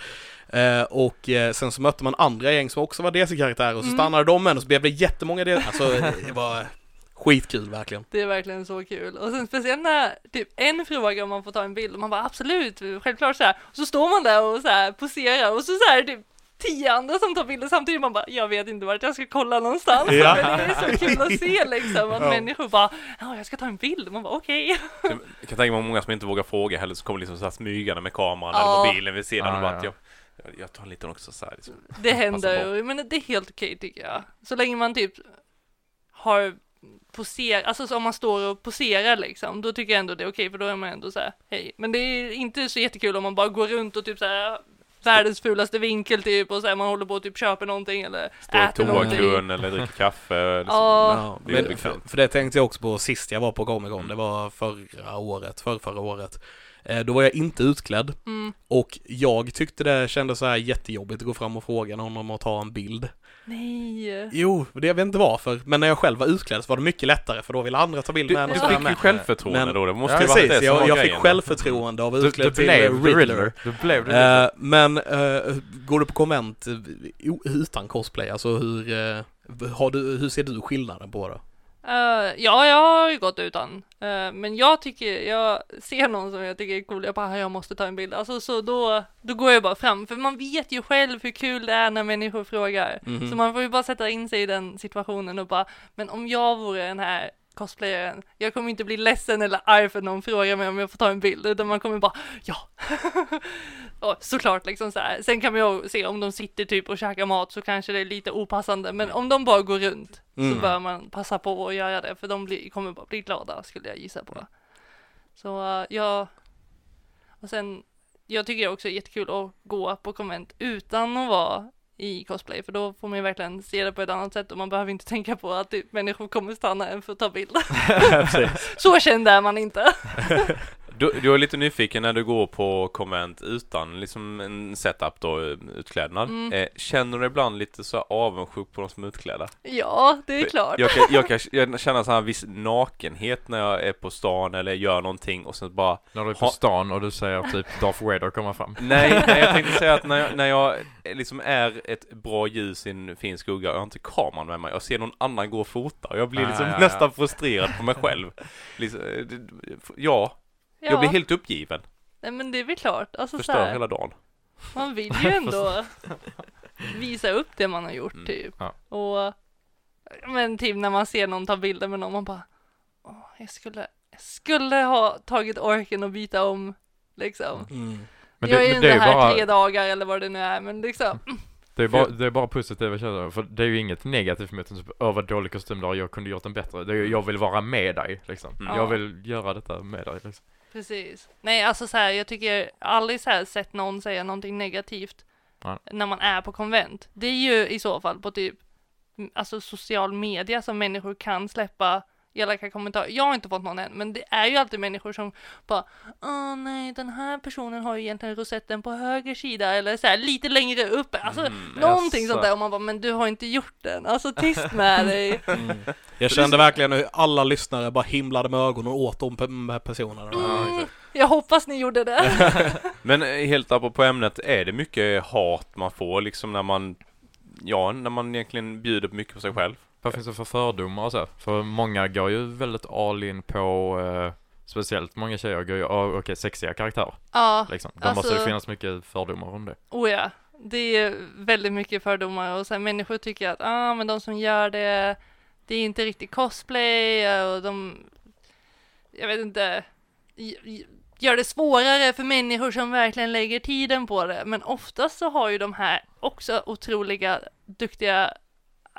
Eh, och eh, sen så mötte man andra gäng som också var DC-karaktärer och så Mm. stannade de en och så blev det jättemånga DC, alltså det var skitkul verkligen. Det är verkligen så kul. Och sen speciellt när typ en fråga om man får ta en bild och man bara absolut, självklart så här. Och så står man där och så här poserar och så, så här typ tio andra som tar bilder samtidigt. Man bara, jag vet inte vart jag ska kolla någonstans. Ja. Men det är så kul att se liksom att Ja. människor bara, ja jag ska ta en bild. Man bara okej. Så Jag kan tänka mig många som inte vågar fråga heller som kommer liksom så här smygande med kameran Ja. eller mobilen vid sidan och bara jag, jag, tar en liten också så här liksom. Det händer ju, men det är helt okej tycker jag. Så länge man typ har poser, alltså så om man står och poserar liksom, då tycker jag ändå det är okej för då är man ändå så här, hej. Men det är inte så jättekul om man bara går runt och typ så här världens fulaste vinkel typ och så här, man håller på och typ köper någonting eller Står i äter någonting. eller dricker kaffe. Liksom. Ja, Ja, det för, för det tänkte jag också på sist jag var på Comic Con, Mm. det var förra året, för förra året. Eh, då var jag inte utklädd mm, och jag tyckte det kändes så här jättejobbigt att gå fram och fråga någon om att ta en bild. Nej. Jo, det jag vet inte varför, men när jag själv var utklädd så var det mycket lättare för då ville andra ta bild Du, med en och du jag fick ju självförtroende Men- då, det måste Ja, ju det Precis, var jag, jag fick självförtroende av Du, utklädd du till blev Riddler. Riddler. Du blev det. Eh, men eh, går du på konvent eh, utan cosplay, alltså hur, har du, hur ser du skillnaden på det? Eh, ja, jag har ju gått utan. Eh, men jag tycker, jag ser någon som jag tycker är cool, jag bara, jag måste ta en bild. Alltså så då, då går jag bara fram, för man vet ju själv hur kul det är när människor frågar. Mhm. Så man får ju bara sätta in sig i den situationen och bara, men om jag vore den här cosplayaren, jag kommer inte bli ledsen eller arg för någon frågar mig om jag får ta en bild, utan man kommer bara, ja. och såklart liksom så här. Sen kan man ju se om de sitter typ och käkar mat så kanske det är lite opassande, men om de bara går runt så Mm. bör man passa på att göra det, för de blir, kommer bara bli glada skulle jag gissa på. Så uh, jag, och sen, jag tycker också det är jättekul att gå på konvent utan att vara i cosplay, för då får man ju verkligen se det på ett annat sätt och man behöver inte tänka på att typ, människor kommer stanna en för att ta bilder. Så känd är man inte. Du, du är lite nyfiken när du går på konvent utan liksom en setup då, utklädnad. Mm. Eh, känner du ibland lite så här avundsjuk på de som är utklädda? Ja, det är klart. Jag kan, jag kan jag känna så här viss nakenhet när jag är på stan eller gör någonting och sen bara När du är på Ha- stan och du säger typ Darth Vader komma fram. Nej, nej jag tänkte säga att när jag, när jag liksom är ett bra ljus i en fin skugga och jag har inte kameran med mig och ser någon annan gå och fota och jag blir Ah, liksom ja, ja. nästan frustrerad på mig själv. Liksom, eh, ja, ja, jag blir helt uppgiven. nej, men det är väl klart. Alltså, så Förstör här, hela dagen. man vill ju ändå visa upp det man har gjort Mm, typ. ja. Och men typ när man ser någon ta bilder med någon, man bara Åh, jag skulle, jag skulle ha tagit orken och byta om liksom. Mm. Men jag det, är men inte det är ju här bara, tre dagar eller vad det nu är, men liksom. det är bara, det är bara positiva känslor. För det är ju inget negativt mot en typ, åh vad dålig kostym du har, jag kunde gjort den bättre. Det är ju, jag vill vara med dig liksom. Mm. Jag Ja. vill göra detta med dig liksom. Precis. Nej, alltså så här, jag tycker aldrig så här sett någon säga någonting negativt Ja. när man är på konvent. Det är ju i så fall på typ, mm, alltså social media som människor kan släppa elaka kommentarer. Jag har inte fått någon än, men det är ju alltid människor som bara, åh nej, den här personen har ju egentligen rosetten på höger sida eller så här lite längre upp. Alltså Mm, någonting jaså. sånt där och man bara, men du har inte gjort den. Alltså tyst med dig. Jag kände verkligen hur alla lyssnare bara himlade med ögonen åt de personerna. Mm, jag hoppas ni gjorde det. Men eh, helt apropå ämnet, är det mycket hat man får liksom när man, ja, när man egentligen bjuder mycket på sig själv? Vad finns det för fördomar och så? För många går ju väldigt all in på, eh, speciellt många tjejer går ju, oh, okej, sexiga karaktärer ja, liksom. Då måste Alltså- det finnas mycket fördomar om det. Oh ja, det är väldigt mycket fördomar och sen människor tycker att ah, men de som gör det det är inte riktigt cosplay och de, jag vet inte, gör det svårare för människor som verkligen lägger tiden på det. Men oftast så har ju de här också otroliga, duktiga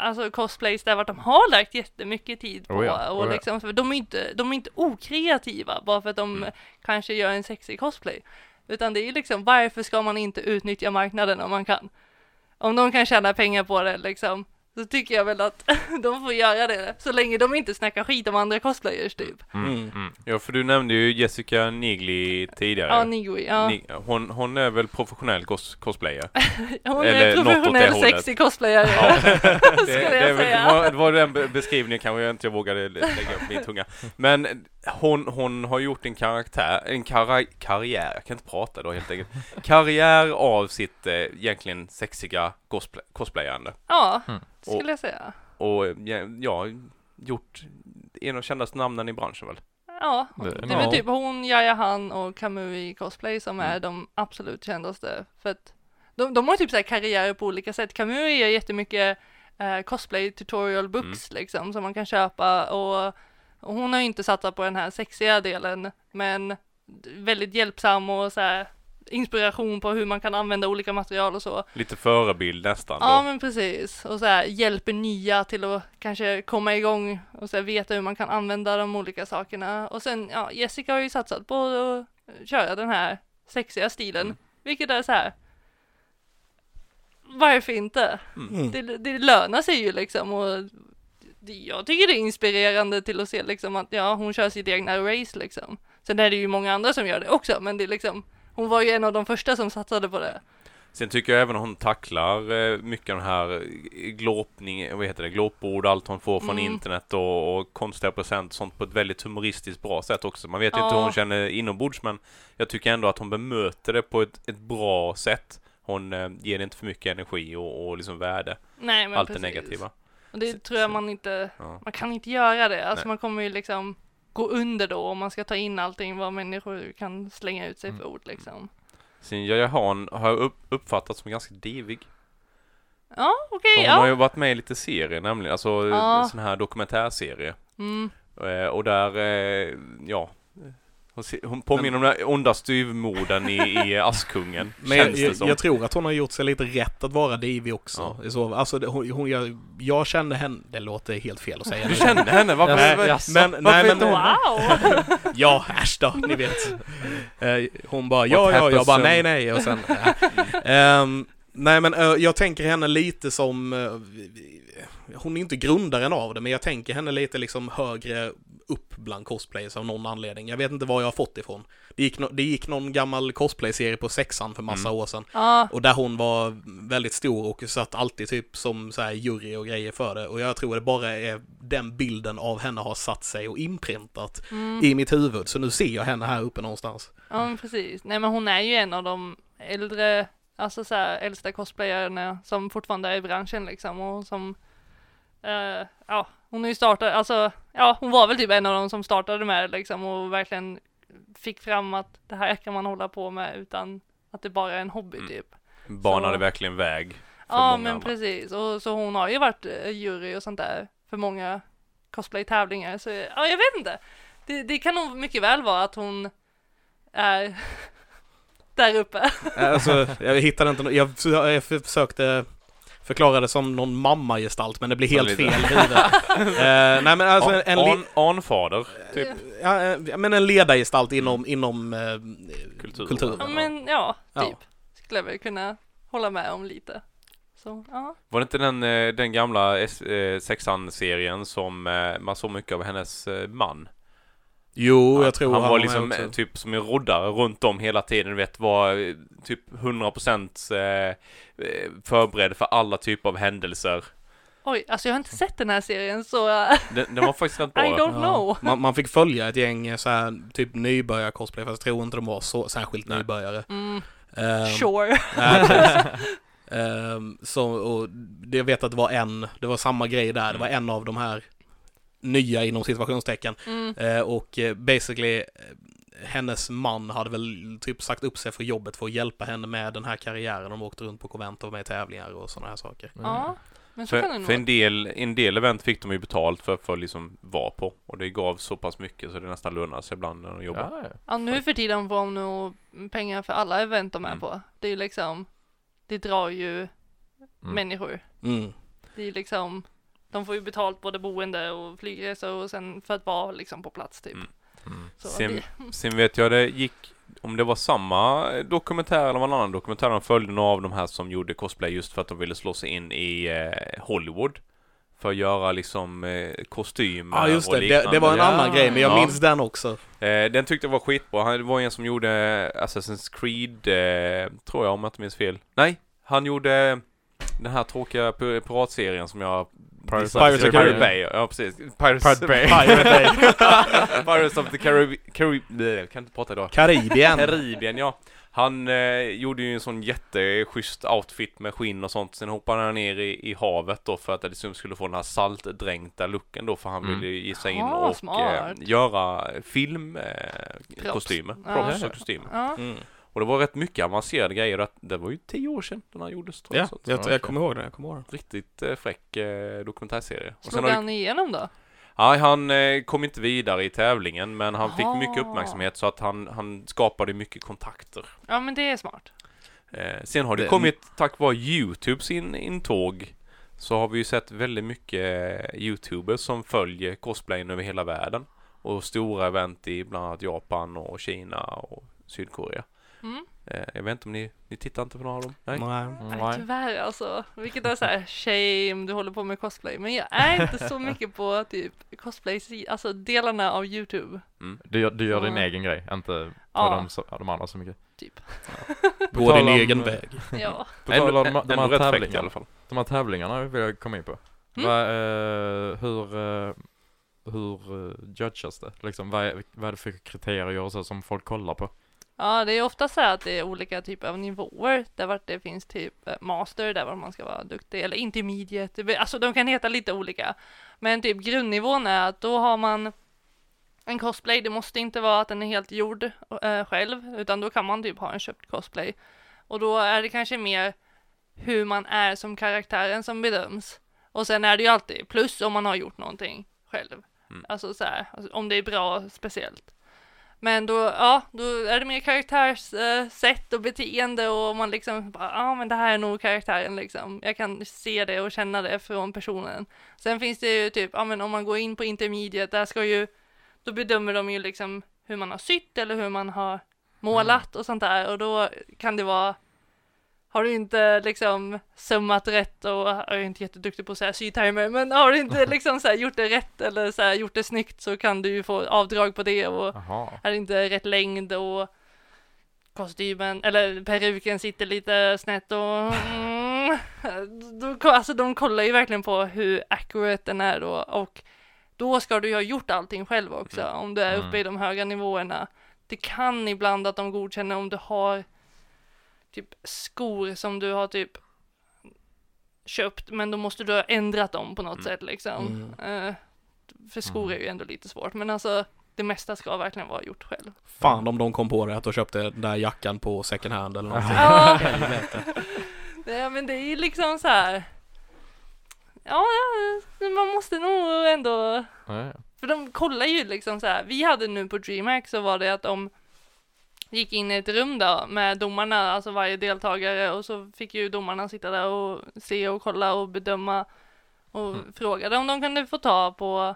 Alltså cosplays där vart de har lagt jättemycket tid på Oh ja, och oh ja. liksom, för de är inte, de är inte okreativa bara för att de Mm. kanske gör en sexig cosplay. Utan det är liksom, varför ska man inte utnyttja marknaden om man kan? Om de kan tjäna pengar på det liksom, så tycker jag väl att de får göra det. Så länge de inte snackar skit om andra cosplayers typ. Mm. Mm. Mm. Ja, för du nämnde ju Jessica Nigli tidigare. Ja, Nigui, ja. Ni, hon, hon är väl professionell cos cosplayer? Hon eller är professionell sexig cosplayare. Ja, det, Skulle jag det, säga. var, det var den be- beskrivningen kanske jag inte jag vågade lägga upp min tunga. Men hon, hon har gjort en karaktär, en kara, karriär, jag kan inte prata då helt enkelt. Karriär av sitt eh, egentligen sexiga cosplay, cosplayande. Ja, Mm. skulle jag säga. Och ja, gjort en av kändaste namnen i branschen väl? Ja, Det- det är väl ja. typ hon, Jaja Han och Kamui Cosplay som är Mm. de absolut kändaste. För att de, de har typ så här karriärer på olika sätt. Kamui gör jättemycket eh, cosplay tutorial books liksom som man kan köpa och, och hon har ju inte satsat på den här sexiga delen men väldigt hjälpsam och så här inspiration på hur man kan använda olika material och så. Lite förebild nästan Ja då. men precis. Och så här, hjälper nya till att kanske komma igång och så här, veta hur man kan använda de olika sakerna. Och sen, ja, Jessica har ju satsat på att köra den här sexiga stilen. Mm. Vilket är så här. Varför inte? Mm. Det, det lönar sig ju liksom och jag tycker det är inspirerande till att se liksom att ja, hon kör sitt egna race liksom. Sen är det ju många andra som gör det också, men det är liksom hon var ju en av de första som satsade på det. Sen tycker jag även hon tacklar eh, mycket den här eh, glåpning, vad heter det, glåpord, allt hon får från Mm. internet och, och konstiga present sånt på ett väldigt humoristiskt bra sätt också. Man vet ju inte Ja. hur hon känner inombords men jag tycker ändå att hon bemöter det på ett, ett bra sätt. Hon eh, ger det inte för mycket energi och, och liksom värde. Nej, men Allt det precis. negativa. Och det Så- tror jag man inte, Ja. man kan inte göra det. Alltså Nej. man kommer ju liksom gå under då om man ska ta in allting vad människor kan slänga ut sig för Mm. ord liksom. Sen Jaja Han har jag upp, uppfattat som ganska divig. Ja, okej, För hon har ja. ju varit med i lite serier nämligen, alltså Ja. en sån här dokumentärserie. Mm. Eh, och där, eh, ja, hon, påminner om den här onda styvmodern i, i Askungen, Men jag, känns det jag, som. jag tror att hon har gjort sig lite rätt att vara divig också. Ja. Så, alltså, det- hon, hon, jag, jag kände henne, det låter helt fel att säga. Du kände henne? Varför? Nej, var- jaså? men, varför nej, men, hon- Wow! ja, äsch då, ni vet. Eh, hon bara, ja, ja, jag bara, nej, nej, och sen, äh. Ehm, Nej, men eh, jag tänker henne lite som, eh, hon är inte grundaren av det, men jag tänker henne lite liksom högre upp bland cosplayers av någon anledning. Jag vet inte var jag har fått ifrån. Det gick, no, det gick någon gammal cosplay-serie på sexan för massa Mm. år sedan. Ja, Och där hon var väldigt stor och satt alltid typ som så här jury och grejer för det. Och jag tror det bara är den bilden av henne har satt sig och inprintat mm. i mitt huvud. Så nu ser jag henne här uppe någonstans. ja men precis. Nej men hon är ju en av de äldre, alltså så här, äldsta cosplayerna som fortfarande är i branschen liksom och som eh, ja, hon har ju startat, alltså, ja, hon var väl typ en av de som startade med det liksom och verkligen fick fram att det här kan man hålla på med utan att det bara är en hobby Mm. typ. Banade Så- verkligen väg för Ja, många men andra. precis. Och så hon har ju varit eh, jury och sånt där för många cosplay-tävlingar. Så ja, jag vet inte. Det, det kan nog mycket väl vara att hon är där uppe. Alltså, jag hittade inte jag, jag försökte förklara det som någon mammagestalt men det blir helt fel. Eh, nej men alltså en, en, An, le- anfader, typ. ja, eh, men en ledargestalt inom, inom eh, Kultur. kulturen. Ja, men ja, Ja. typ. Skulle jag väl kunna hålla med om lite. Så, ja. Var det inte den, den gamla sexan-serien som man såg mycket av hennes man? Jo, jag tror han var med liksom också. typ som en roddare runt om hela tiden, du vet, var eh, typ 100% eh, eh, förberedd för alla typer av händelser. Oj, alltså jag har inte sett den här serien så Den, den var faktiskt rätt bra. I don't know. Man, man fick följa ett gäng så här, typ nybörjar cosplay fast jag tror inte de var så särskilt Nej. nybörjare. Mm, Ehm, sure. nej. Ehm, så, och det- jag vet att det var en, det var samma grej där, det var en av de här nya inom situationstecken. Mm. Eh, och eh, basically eh, hennes man hade väl typ sagt upp sig för jobbet för att hjälpa henne med den här karriären. De åkte runt på konvent och var med i tävlingar och sådana här saker. Ja, Men så kan det För, nog för en del, en del event fick de ju betalt för, för att liksom vara på. Och det gav så pass mycket så det nästan lönar sig ibland när de jobbar. Ja, ja. Ja, nu för tiden får de nog pengar för alla event de är Mm. på. Det är ju liksom, det drar ju människor. Mm. Det är liksom, de får ju betalt både boende och flygresor och sen för att vara liksom på plats typ. Mm. Mm. Sen- det, Sen vet jag det gick, om det var samma dokumentär eller en annan dokumentär, de följde några av de här som gjorde cosplay just för att de ville slå sig in i eh, Hollywood. För att göra liksom eh, kostymer Ja just och det, det, liknande. det var en Ja. annan grej men jag Ja. minns den också. Eh, den tyckte jag var skitbra. Han, det var en som gjorde Assassin's Creed, eh, tror jag om jag inte minns fel. Nej, han gjorde den här tråkiga pir- piratserien som jag... Pirates of the Caribbean. Bay. Ja, precis. Pirates, Pirate Bay. Pirate Bay. Pirates of the Caribbean. Carib jag kan inte prata idag. Karibien. Karibien, ja. Han eh, gjorde ju en sån jätteschysst outfit med skinn och sånt. Sen hoppade han ner i, i havet då för att det liksom skulle få den här saltdränkta looken då för han Mm. ville ge sig in och eh, göra film eh, Props. kostymer. Props och kostymer. ja. Mm. Och det var rätt mycket avancerade grejer. Det, det var ju tio år sedan den här gjordes tror Ja, jag. Jag, jag kommer ihåg det. Jag kommer ihåg det. Riktigt eh, fräck eh, dokumentärserie. Slog han igenom då? nej, han eh, kom inte vidare i tävlingen men han fick Aha. mycket uppmärksamhet så att han, han skapade mycket kontakter. Ja men det är smart. Eh, sen har det Det- kommit, tack vare Youtubes in, intåg, så har vi ju sett väldigt mycket eh, Youtubers som följer cosplayen över hela världen. Och stora event i bland annat Japan och Kina och Sydkorea. Mm. Eh, jag vet inte om ni, ni tittar inte på några av dem? Nej? Nej. Nej, tyvärr alltså. Vilket är såhär, shame, du håller på med cosplay. Men jag är inte så mycket på typ cosplay, alltså delarna av YouTube. Du, gör- du gör din Ja. egen grej, inte på Ja. de, så- de andra så mycket. Typ. På Gå din om- egen väg. Ja. På tal om de, här rätt fräckt i tävlingarna, alla fall. de här tävlingarna vill jag komma in på. Mm. Vad, eh, hur, eh, hur uh, judgas det? Liksom, vad, är, vad är det för kriterier och så som folk kollar på? Ja, det är ofta så här att det är olika typer av nivåer. Där vart det finns typ eh, master, där vart man ska vara duktig, eller intermediate. Alltså de kan heta lite olika. Men typ grundnivån är att då har man en cosplay. Det måste inte vara att den är helt gjord eh, själv, utan då kan man typ ha en köpt cosplay. Och då är det kanske mer hur man är som karaktären som bedöms. Och sen är det ju alltid plus om man har gjort någonting själv. Mm. Alltså så här, alltså, om det är bra speciellt. Men då, ja, då är det mer karaktärssätt och beteende och man liksom bara, ja men det här är nog karaktären liksom. Jag kan se det och känna det från personen. Sen finns det ju typ, ja men om man går in på intermediate, där ska ju, då bedömer de ju liksom hur man har sytt eller hur man har målat och sånt där och då kan det vara har du inte liksom summat rätt och jag är inte jätteduktig på att säga sytimer men har du inte liksom så gjort det rätt eller så gjort det snyggt så kan du ju få avdrag på det och Jaha. är det inte rätt längd och kostymen eller peruken sitter lite snett och mm, då, alltså de kollar ju verkligen på hur accurate den är då och då ska du ju ha gjort allting själv också om du är uppe i de höga nivåerna. Det kan ibland att de godkänner om du har typ skor som du har typ köpt men då måste du ha ändrat dem på något Mm. sätt liksom. Mm. Eh, för skor är ju ändå lite svårt men alltså det mesta ska verkligen vara gjort själv. Fan om de kom på det att de köpte den där jackan på second hand eller någonting. Ja. Ja men det är ju liksom så här. Ja, ja, man måste nog ändå Ja, ja. För de kollar ju liksom så här. Vi hade nu på DreamHack så var det att de gick in i ett rum då med domarna, alltså varje deltagare och så fick ju domarna sitta där och se och kolla och bedöma och Mm. frågade om de kunde få ta på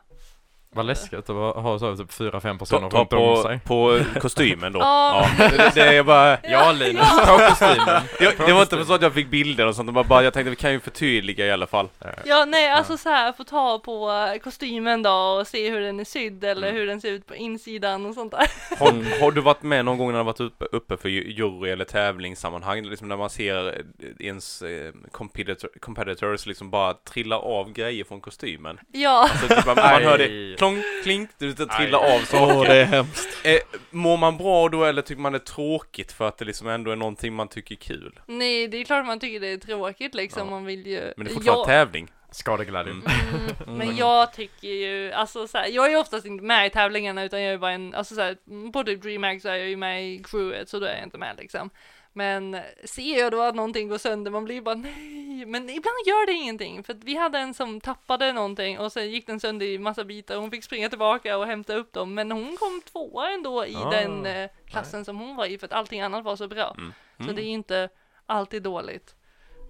Vad läskigt att ha så typ fyra, fem personer ta runt om på, sig. på kostymen då. Ja. Det, det är bara... Ja Linus, ta kostymen. Jag, det var inte så att jag fick bilder och sånt, det var bara jag tänkte vi kan ju förtydliga i alla fall. Ja, nej, alltså så här få ta på kostymen då och se hur den är sydd eller Mm. hur den ser ut på insidan och sånt där. Har, har du varit med någon gång när du varit uppe, uppe för ju- jury eller tävlingssammanhang, liksom när man ser eh, ens eh, competitor, competitors liksom bara trilla av grejer från kostymen? Ja, Så typ man, man hör det Klonk, klink, det trillar Aj. av saker. Åh, det är hemskt. Eh, mår man bra då eller tycker man det är tråkigt för att det liksom ändå är någonting man tycker är kul? nej, det är klart man tycker det är tråkigt liksom, Ja. man vill ju... Men det är fortfarande jag, tävling. Skadeglädjen. Mm. Mm, men jag tycker ju, alltså så här, jag är ju oftast inte med i tävlingarna utan jag är bara en, alltså så här, på typ DreamHack så är jag ju med i crewet så då är jag inte med liksom. Men ser jag då att någonting går sönder, man blir bara nej, men ibland gör det ingenting. För vi hade en som tappade någonting och sen gick den sönder i massa bitar och hon fick springa tillbaka och hämta upp dem. Men hon kom tvåa ändå i Ah, den eh, klassen som hon var i för att allting annat var så bra. Mm. Så det är inte alltid dåligt.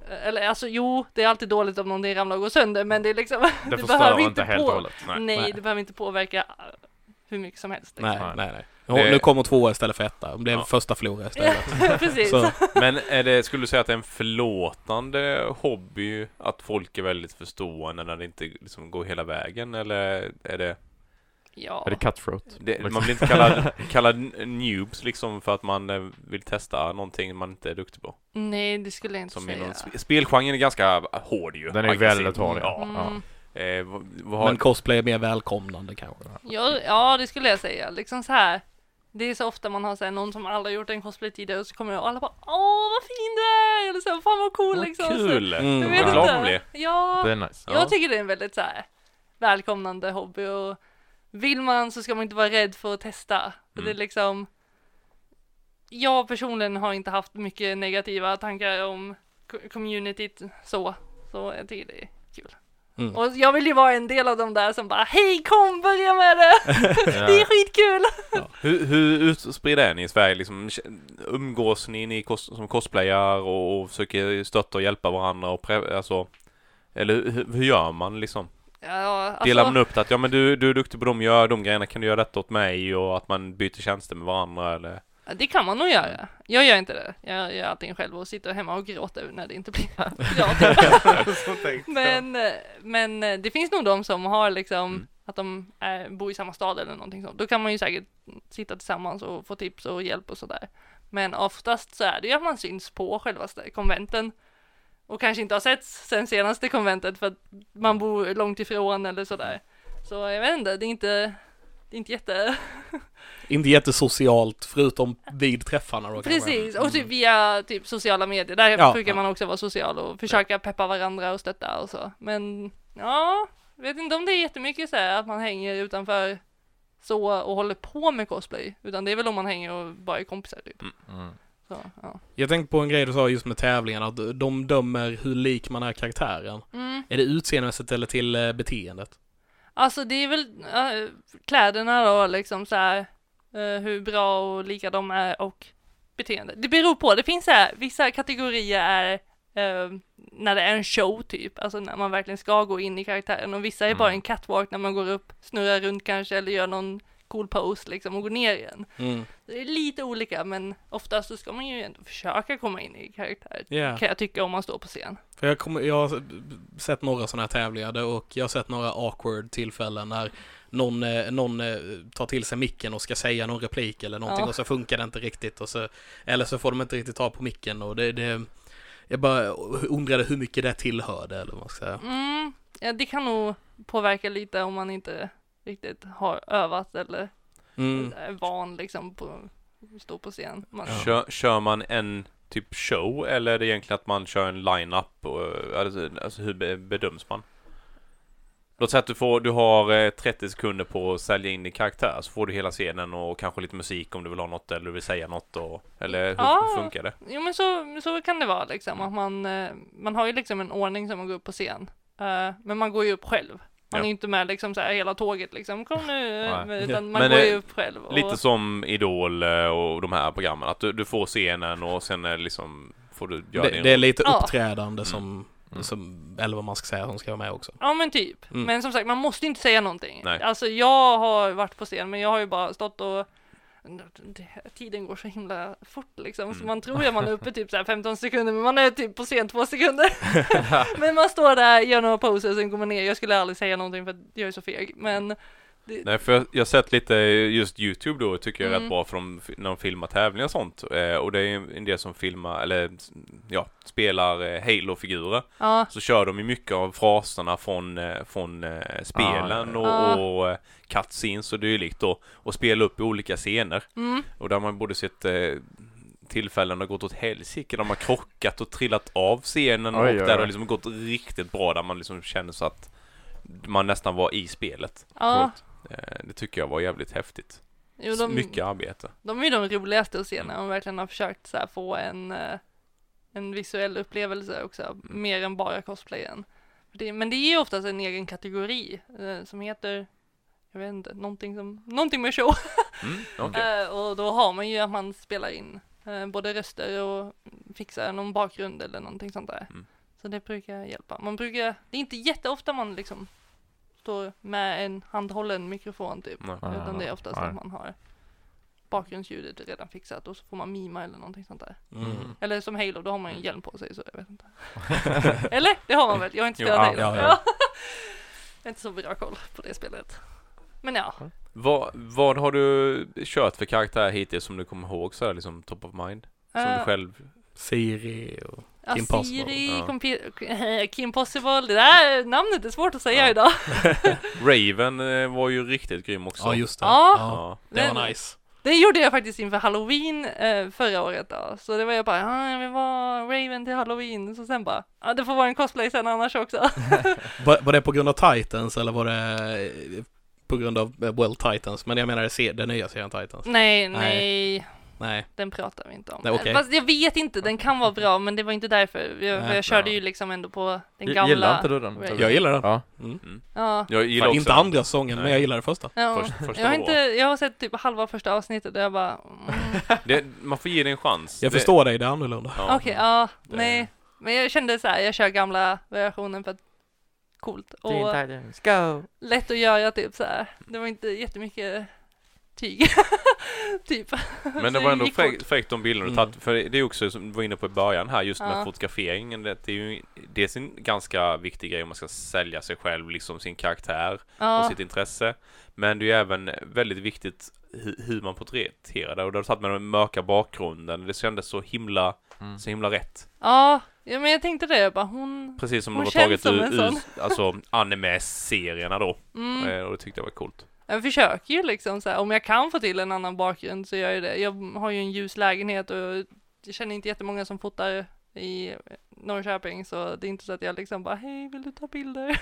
Eh, Eller alltså jo, det är alltid dåligt om någonting ramlar och går sönder, men det är liksom, Det behöver förstör inte helt på- hållet. Nej. Nej, Nej. det behöver inte påverka eh, hur mycket som helst. liksom. Nej, Nej. nej, Hon, Det- Nu kommer tvåa istället för etta. Hon blev Ja. första förlorare istället. Precis. Så, Men är det, skulle du säga att det är en förlåtande hobby att folk är väldigt förstående när det inte liksom går hela vägen eller är det, Ja. Är det cutthroat? det man blir inte kallad, kallad noobs liksom för att man eh, vill testa någonting man inte är duktig på? Nej, det skulle jag inte Som säga. sp- spelgenren är ganska hård ju. Den är väldigt hård, Ja. Mm. Eh, vad, vad har, men cosplay är mer välkomnande kanske. Ja, ja, det skulle jag säga. Liksom så här. Det är så ofta man har så här, någon som aldrig gjort en cosplay tidigare och så kommer jag och alla bara Åh vad fin du är! Eller så här, fan vad cool vad liksom. kul! Så, Mm. jag vet Vad glad. Ja, Det är nice. Ja. jag tycker det är en väldigt så här välkomnande hobby och vill man så ska man inte vara rädd för att testa. För Mm. det är liksom jag personligen har inte haft mycket negativa tankar om co- communityt så. Så jag tycker det är. Mm. Och jag vill ju vara en del av de där som bara Hej kom börja med det! Det är skitkul! Hur, hur utspridda är ni i Sverige? Liksom, umgås ni, ni kos, som cosplayar och, och försöker stötta och hjälpa varandra? Och pre, alltså, eller hur, hur gör man liksom? Ja, alltså, Delar man upp det att ja men du, du är duktig på de, gör de grejerna, kan du göra detta åt mig? Och att man byter tjänster med varandra eller? Det kan man nog göra. Jag gör inte det. Jag gör allting själv och sitter hemma och gråter när det inte blir bra. Men, eh, men eh, det finns nog de som har liksom Mm. att de är, bor i samma stad eller någonting sånt. Då kan man ju säkert sitta tillsammans och få tips och hjälp och sådär. Men oftast så är det ju att man syns på självaste konventen och kanske inte har setts sen senaste konventet för att man bor långt ifrån eller sådär. Så jag vet inte, det är inte, det är inte jätte... Inte jättesocialt förutom vid träffarna då. Precis, och typ via typ sociala medier, där Ja, brukar ja. man också vara social och försöka peppa varandra och stötta och så. Men ja, vet inte om det är jättemycket så här att man hänger utanför så och håller på med cosplay, utan det är väl om man hänger och bara är kompisar typ. Mm. Så, ja. Jag tänkte på en grej du sa just med tävlingarna, att de dömer hur lik man är karaktären. Mm. Är det utseendemässigt eller till eh, beteendet? Alltså det är väl äh, kläderna då liksom så här eh, hur bra och lika de är och beteende. Det beror på, det finns så här, vissa kategorier är eh, när det är en show typ, alltså när man verkligen ska gå in i karaktären och vissa är bara Mm. en catwalk när man går upp, snurrar runt kanske eller gör någon cool pose liksom och går ner igen. Mm. Det är lite olika men oftast så ska man ju ändå försöka komma in i karaktär Ja. kan jag tycka om man står på scen. För jag, kommer, jag har sett några sådana här tävlingar och jag har sett några awkward tillfällen när någon, eh, någon eh, tar till sig micken och ska säga någon replik eller någonting Ja. och så funkar det inte riktigt och så, eller så får de inte riktigt ta på micken och det, det jag bara undrade hur mycket det tillhörde eller vad man ska säga. Mm, ja, det kan nog påverka lite om man inte riktigt har övat eller Mm. är van liksom på att stå på scen. Man, Ja. Kör, kör man en typ show eller är det egentligen att man kör en line-up? Och, alltså, alltså hur be- bedöms man? Låt säga att du, får, du har eh, 30 sekunder på att sälja in din karaktär så får du hela scenen och kanske lite musik om du vill ha något eller du vill säga något och, eller hur Ja. funkar det? Jo men så, så kan det vara liksom att man, eh, man har ju liksom en ordning som man går upp på scen. Eh, men man går ju upp själv. Man Ja. är inte med liksom så här hela tåget liksom, kom nu, eh, Nej. utan man Men, går ju upp själv. Och, Lite som Idol eh, och de här programmen, att du, du får scenen och sen liksom får du göra Det, din det är lite Ja. uppträdande som, Mm. som, eller vad man ska säga, som ska vara med också. Ja men typ. Mm. Men som sagt, man måste inte säga någonting. Nej. Alltså jag har varit på scen, men jag har ju bara stått och tiden går så himla fort liksom, så Mm. man tror att man är uppe typ så här 15 sekunder, men man är typ på scen två sekunder. men man står där, gör några poser, sen går man ner. Jag skulle aldrig säga någonting för jag är så feg, men Nej för jag, har sett lite just Youtube då tycker jag är Mm. rätt bra för de, när de filmar tävlingar och sånt. Eh, och det är en del som filmar, eller ja, spelar eh, Halo-figurer. ja, Så kör de ju mycket av fraserna från, eh, från eh, spelen Ah, och, ja. och eh, cutscenes och dylikt då. Och spela upp i olika scener. mm, Och där har man både sett eh, tillfällen det gått åt helsike, där man krockat och trillat av scenen Oj, och oj, där det har liksom gått riktigt bra, där man liksom känner så att man nästan var i spelet. ja. Eh, Det tycker jag var jävligt häftigt. Jo, de, mycket arbete. de är ju de roligaste att se när de verkligen har försökt så få en, eh, en visuell upplevelse också, mer än bara cosplayen. Men det är ju oftast en egen kategori eh, som heter, jag vet inte, någonting, som, någonting med show. Mm. Eh, och då har man ju att man spelar in eh, både röster och fixar någon bakgrund eller någonting sånt där. Mm. Så det brukar hjälpa. Man brukar, det är inte jätteofta man liksom står med en handhållen mikrofon typ. Nej. Utan det är oftast nej. att man har bakgrundsljudet redan fixat och så får man mima eller någonting sånt där. Mm. Eller som Halo, då har man ju en hjälm på sig så jag vet inte. eller? Det har man väl? Jag har inte Jo, spelat ja, Halo. ja, Ja, ja. jag har inte så bra koll på det spelet. Men ja, Vad, vad har du kört för karaktär hittills som du kommer ihåg så här, liksom top of mind? Som du Eh, själv... Siri och Ja, Kim Possible. Siri, Ja. Kim Possible, det där namnet är svårt att säga Ja. idag. Raven eh, var ju riktigt grym också. Ja just det. Ja. Ja. Det var nice. Det gjorde jag faktiskt inför halloween eh, förra året då. Så det var jag bara, ah, jag vill vara Raven till halloween. Så sen bara, ja det får vara en cosplay sen annars också. Var, var det på grund av Titans eller var det eh, på grund av eh, Well Titans? Men jag menar det se- den nya serien Titans. nej, Nej. nej, Nej. den pratar vi inte om. Nej, okej. Fast jag vet inte, den kan vara bra men det var inte därför. Jag, Nej. jag körde Ja. ju liksom ändå på den gamla. Gillar inte du den? Jag gillar den. Ja. Mm. Ja. Jag gillar Fan, också inte andra men Nej. jag gillar det första. ja. Först, första jag, har inte, jag har sett typ halva första avsnittet och jag bara, mm, det, Man får ge det en chans. Jag det, förstår dig, det är annorlunda. Ja. okej, ja, det- nej. Men jag kände så här, jag kör gamla versionen för att coolt. Och Go! lätt att göra typ så här. Det var inte jättemycket tyg. typ. Men det var ändå fräckt de bilderna du Mm. tagit. För det är också som du var inne på i början här, just med Ja. fotograferingen. Det, är ju dels en ganska viktig grej om man ska sälja sig själv, liksom sin karaktär och Ja, sitt intresse. Men det är ju även väldigt viktigt hur, man porträtterar det. Och det har du tagit med den mörka bakgrunden. Det kändes så himla, Mm. så himla rätt. ja, ja, men jag tänkte det, jag bara hon, Precis som Hon de har tagit ur, ur alltså anime-serierna då. mm. Eh, Och det tyckte jag var coolt. Jag försöker ju liksom så här, om jag kan få till en annan bakgrund så gör jag det. Jag har ju en ljus lägenhet och jag känner inte jättemånga som fotar i Norrköping så det är inte så att jag liksom bara hej vill du ta bilder?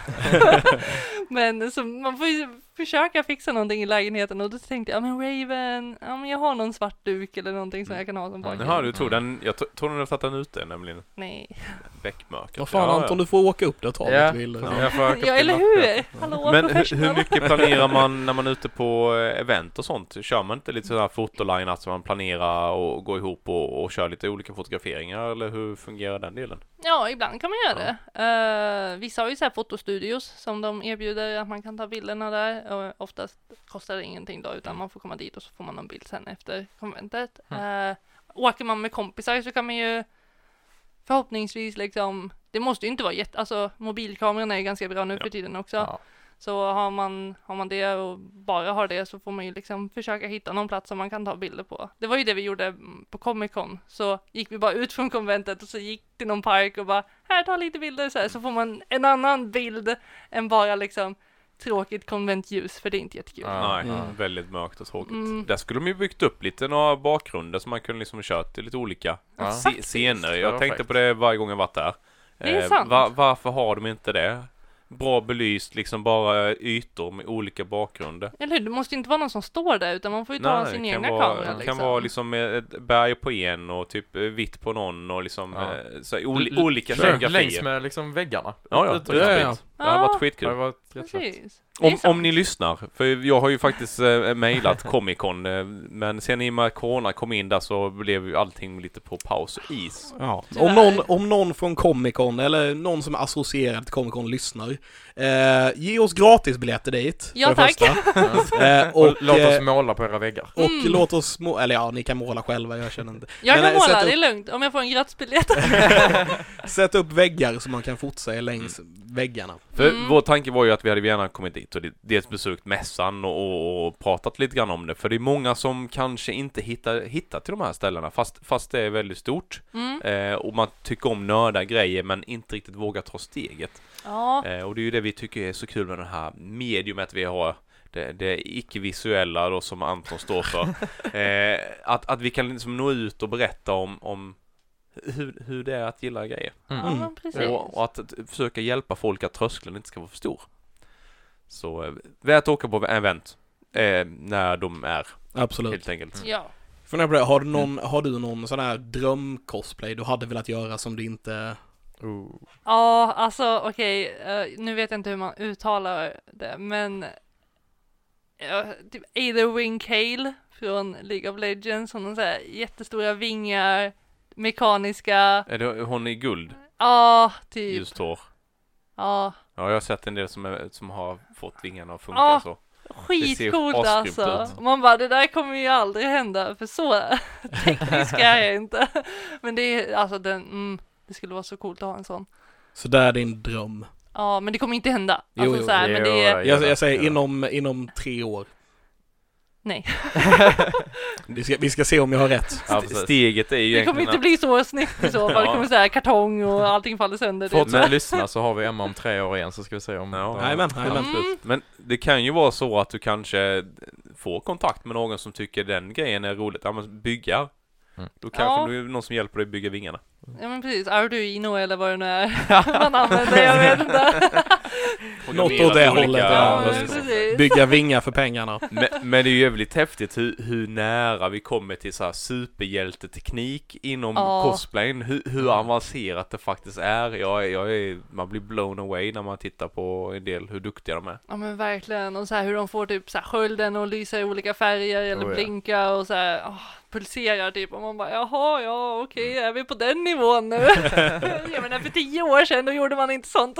men så man får ju försöka fixa någonting i lägenheten och då tänkte jag, ja men Raven, ja men jag har någon svart duk eller någonting som jag kan ha som bakgrund. Jaha, du tog den, jag tror den har tagit den ute nämligen. Nej. Bäckmörkret. Vad fan Anton, du får åka upp där och ta Ja. lite bilder. Ja, jag får åka Ja eller hur? Hallå Men hur, mycket planerar man när man är ute på eh, event och sånt? Kör man inte lite sådär fotoline, att man planerar och går ihop och, och kör lite olika fotograferingar eller hur fungerar den delen? Ja, ibland kan man göra det. Eh, vissa har ju så här fotostudios som de erbjuder att man kan ta bilderna där. Och oftast kostar det ingenting då, utan man får komma dit och så får man någon bild sen efter konventet. Uh, åker man med kompisar så kan man ju förhoppningsvis liksom, det måste ju inte vara jätte, alltså mobilkamerorna är ganska bra nu Ja. för tiden också. Ja. Så har man, har man det och bara har det så får man ju liksom försöka hitta någon plats som man kan ta bilder på. Det var ju det vi gjorde på Comic Con. Så gick vi bara ut från konventet och så gick till någon park och bara här ta lite bilder så här så får man en annan bild än bara liksom tråkigt konventljus för det är inte jättekul. Ja. Nej, Mm. väldigt mörkt och tråkigt. Mm. Där skulle de ju byggt upp lite några bakgrunder som man kunde liksom kört i lite olika Ja. scener. Jag tänkte på det varje gång jag varit där. Det är Eh, sant. va- varför har de inte det? Bra belyst, liksom bara ytor med olika bakgrunder. Eller hur? Det måste ju inte vara någon som står där utan man får ju ta Nej, sin det kan egna vara, kamera Det liksom. kan vara liksom ett berg på en och typ eh, vitt på någon och liksom Ja. eh, så oli- L- olika Kör Längs med liksom väggarna. Ja, ja, och det, det hade varit skitkul. Det var jättefett. Precis. Det är Om, om ni lyssnar, för jag har ju faktiskt eh, mejlat Comic Con, eh, men sen i och med Corona kom in där så blev ju allting lite på paus och is. Ja. Om, någon, om någon från Comic Con eller någon som är associerad till Comic Con lyssnar, eh, ge oss gratisbiljetter dit. Ja, för det tack. första. Eh, Och, och låt oss eh, måla på era väggar. och Mm. låt oss må- eller ja, ni kan måla själva, jag känner inte. Jag Men, kan eh, måla, upp- det är lugnt. Om jag får en gratisbiljett. Sätt upp väggar så man kan fotsa längs väggarna. För Mm. vår tanke var ju att vi hade gärna kommit dit och dels besökt mässan och, och, och pratat lite grann om det. För det är många som kanske inte hittar, hittar till de här ställena fast, fast det är väldigt stort. Mm. Eh, och man tycker om nörda grejer men inte riktigt vågar ta steget. Ja, Eh, och det är ju det vi tycker är så kul med det här mediumet vi har. Det, det icke-visuella då som Anton står för. eh, att, att vi kan liksom nå ut och berätta om, om hur, hur det är att gilla grejer. Mm. ja precis. Och, och att, försöka hjälpa folk att tröskeln inte ska vara för stor. Så eh, värt att åka på event eh, när de är Absolut. helt enkelt. Ja. Funderar på det, har du någon, har du någon sån här dröm-cosplay du hade velat göra som du inte... Oh. Ja, alltså okej, eh, nu vet jag inte hur man uttalar det, men uh, typ Aetherwing Kale från League of Legends, hon har så här jättestora vingar, mekaniska, Är det hon i guld? ja, typ, Just hår. ja, Ja, jag har sett en del som, är, som har fått vingarna att funka Ja. så. skitcoolt alltså. ut. Man bara, det där kommer ju aldrig hända, för så teknisk är jag inte. Men det är, alltså den, mm, det skulle vara så coolt att ha en sån. Så där är din dröm. Ja, men det kommer inte hända. Jo, Alltså jo, så här, men det är, Jag, jag säger inom, inom tre år. Nej, Vi ska, vi ska se om jag har rätt. Ja. Steget är ju det kommer egentligen inte bli så snyggt i så fall. Det kommer så här kartong och allting faller sönder. typ. Fortsätt lyssna så har vi Emma om tre år igen så ska vi se om... Ja. Jajamän, jajamän. Mm. Men det kan ju vara så att du kanske får kontakt med någon som tycker den grejen är roligt. Ja men bygga. Mm. Då kanske Ja. du är någon som hjälper dig bygga vingarna. Ja men precis, Arduino eller vad det nu är man använder, jag vet inte. Något åt det hållet, Ja. Bygga vingar för pengarna. Men, men det är ju jävligt häftigt hur, hur nära vi kommer till så här superhjälteteknik inom Ja. cosplayen. Hur, hur avancerat det faktiskt är. Jag, jag är, man blir blown away när man tittar på en del hur duktiga de är. Ja men verkligen, och så här hur de får typ så här skölden att lysa i olika färger eller Oh, ja. blinka och så här åh, pulserar typ och man bara jaha ja okej är vi på den nivån nu? jag menar för tio år sedan då gjorde man inte sånt.